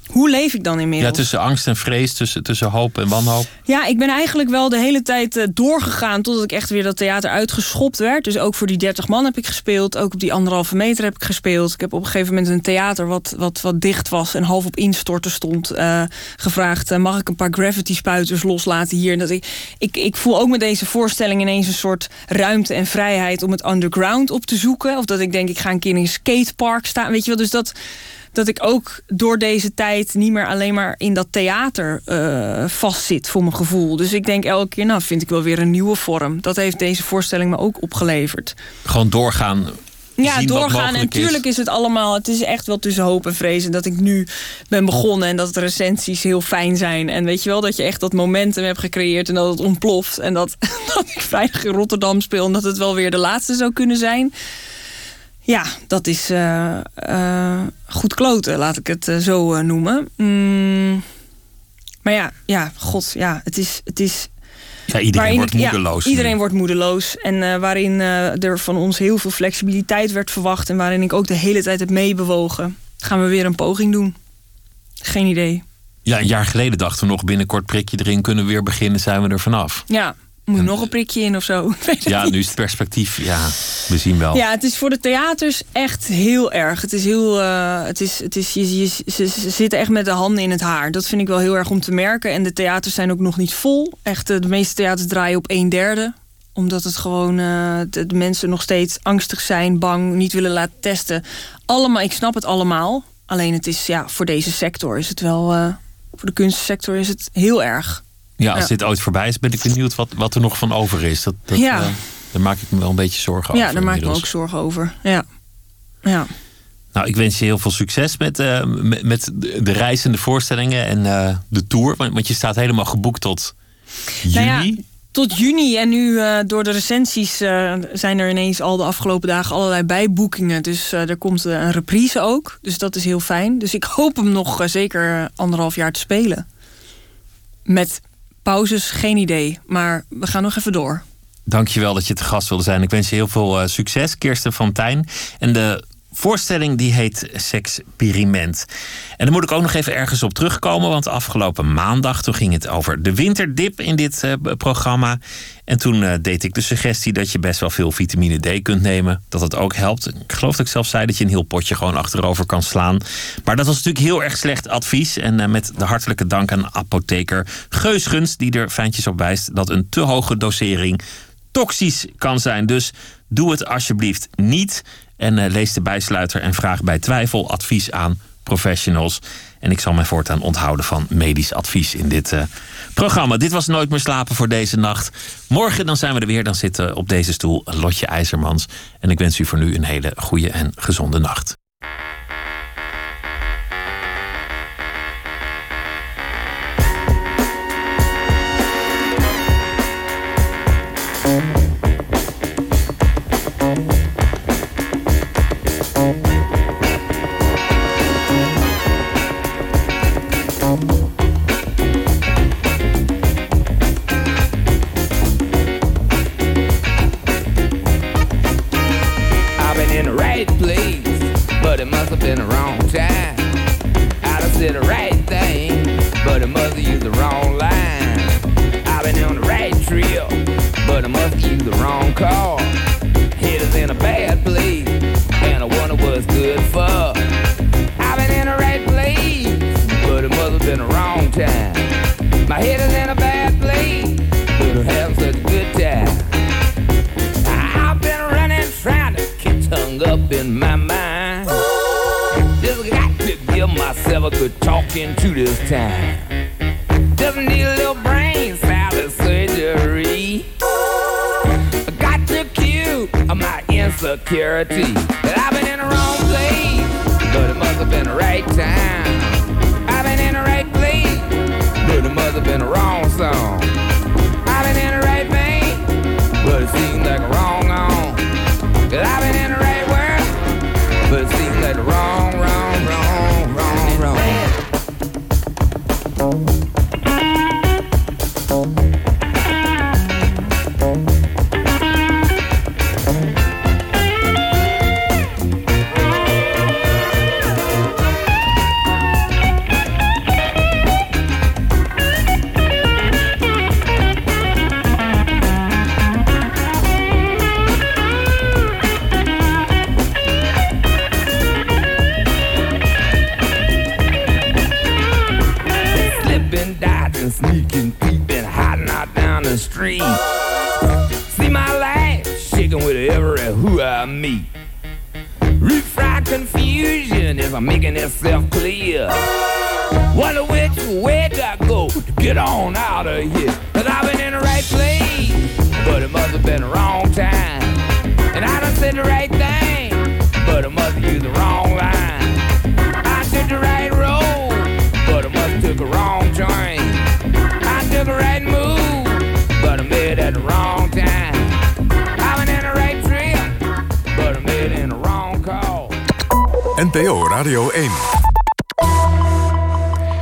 Hoe leef ik dan inmiddels? Ja, tussen angst en vrees, tussen, tussen hoop en wanhoop. Ja, ik ben eigenlijk wel de hele tijd uh, doorgegaan totdat ik echt weer dat theater uitgeschopt werd. Dus ook voor die 30 man heb ik gespeeld. Ook op die anderhalve meter heb ik gespeeld. Ik heb op een gegeven moment een theater wat, wat, wat dicht was en half op instorten stond. Uh, gevraagd: uh, mag ik een paar gravity spuiters loslaten hier? En dat ik, ik, ik voel ook met deze voorstelling ineens een soort ruimte en vrijheid om het underground op te zoeken. Of dat ik denk, ik ga een keer in een skatepark staan. Weet je wel, dus dat dat ik ook door deze tijd niet meer alleen maar in dat theater uh, vastzit voor mijn gevoel. Dus ik denk elke keer, nou vind ik wel weer een nieuwe vorm. Dat heeft deze voorstelling me ook opgeleverd. Gewoon doorgaan. Ja, doorgaan. En natuurlijk is. is het allemaal. Het is echt wel tussen hoop en vrezen dat ik nu ben begonnen. En dat de recensies heel fijn zijn. En weet je wel, dat je echt dat momentum hebt gecreëerd. En dat het ontploft. En dat, dat ik veilig in Rotterdam speel. En dat het wel weer de laatste zou kunnen zijn. Ja, dat is uh, uh, goed kloten, laat ik het uh, zo noemen. Mm, maar ja, ja, god, ja, het is... Het is ja, iedereen wordt moedeloos. Ja, iedereen wordt moedeloos. En waarin er van ons heel veel flexibiliteit werd verwacht... en waarin ik ook de hele tijd heb meebewogen... gaan we weer een poging doen. Geen idee. Ja, een jaar geleden dachten we nog binnenkort prikje erin... kunnen we weer beginnen, zijn we er vanaf. Ja, moet nog een prikje in of zo? ja, nu is het perspectief. Ja, we zien wel. Ja, het is voor de theaters echt heel erg. Het is heel. Uh, het is, het is, je, je, ze, ze, zitten echt met de handen in het haar. Dat vind ik wel heel erg om te merken. En de theaters zijn ook nog niet vol. Echt, de meeste theaters draaien op een derde omdat het gewoon uh, de, de, mensen nog steeds angstig zijn, bang, niet willen laten testen. Allemaal, ik snap het allemaal. Alleen het is ja, voor deze sector is het wel. Uh, voor de kunstsector is het heel erg. Ja, als dit ooit voorbij is, ben ik benieuwd wat, wat er nog van over is. Dat, dat, ja. Uh, daar maak ik me wel een beetje zorgen over. Ja, daar maak ik me ook zorgen over. Ja. ja. Nou, ik wens je heel veel succes met, uh, met, met, de reizende voorstellingen en uh, de tour. Want, want, je staat helemaal geboekt tot juni. Nou ja, tot juni. En nu door de recensies zijn er ineens al de afgelopen dagen allerlei bijboekingen. Dus er komt een reprise ook. Dus dat is heel fijn. Dus ik hoop hem nog zeker anderhalf jaar te spelen. Met pauzes, geen idee. Maar we gaan nog even door. Dankjewel dat je te gast wilde zijn. Ik wens je heel veel uh, succes, Kirsten van Tijn. En de voorstelling die heet Sexperiment. En daar moet ik ook nog even ergens op terugkomen. Want afgelopen maandag toen ging het over de winterdip in dit uh, programma. En toen uh, deed ik de suggestie dat je best wel veel vitamine D kunt nemen. Dat het ook helpt. Ik geloof dat ik zelf zei dat je een heel potje gewoon achterover kan slaan. Maar dat was natuurlijk heel erg slecht advies. En uh, met de hartelijke dank aan apotheker Geusgens... die er fijntjes op wijst dat een te hoge dosering toxisch kan zijn. Dus doe het alsjeblieft niet. En uh, lees de bijsluiter en vraag bij twijfel advies aan professionals. En ik zal mij voortaan onthouden van medisch advies in dit uh, programma. Dit was Nooit meer slapen voor deze nacht. Morgen dan zijn we er weer. Dan zit uh, op deze stoel Lotje IJzermans. En ik wens u voor nu een hele goede en gezonde nacht. Into this time. Doesn't need a little brain salad surgery. I got the cue my insecurity. That I've been in the wrong place, but it must have been the right time. I've been in the right place, but it must have been the wrong song. I've been in the right vein, but it seems like a wrong on. I've been in the right but it wrong, wrong, wrong, wrong, Radio 1.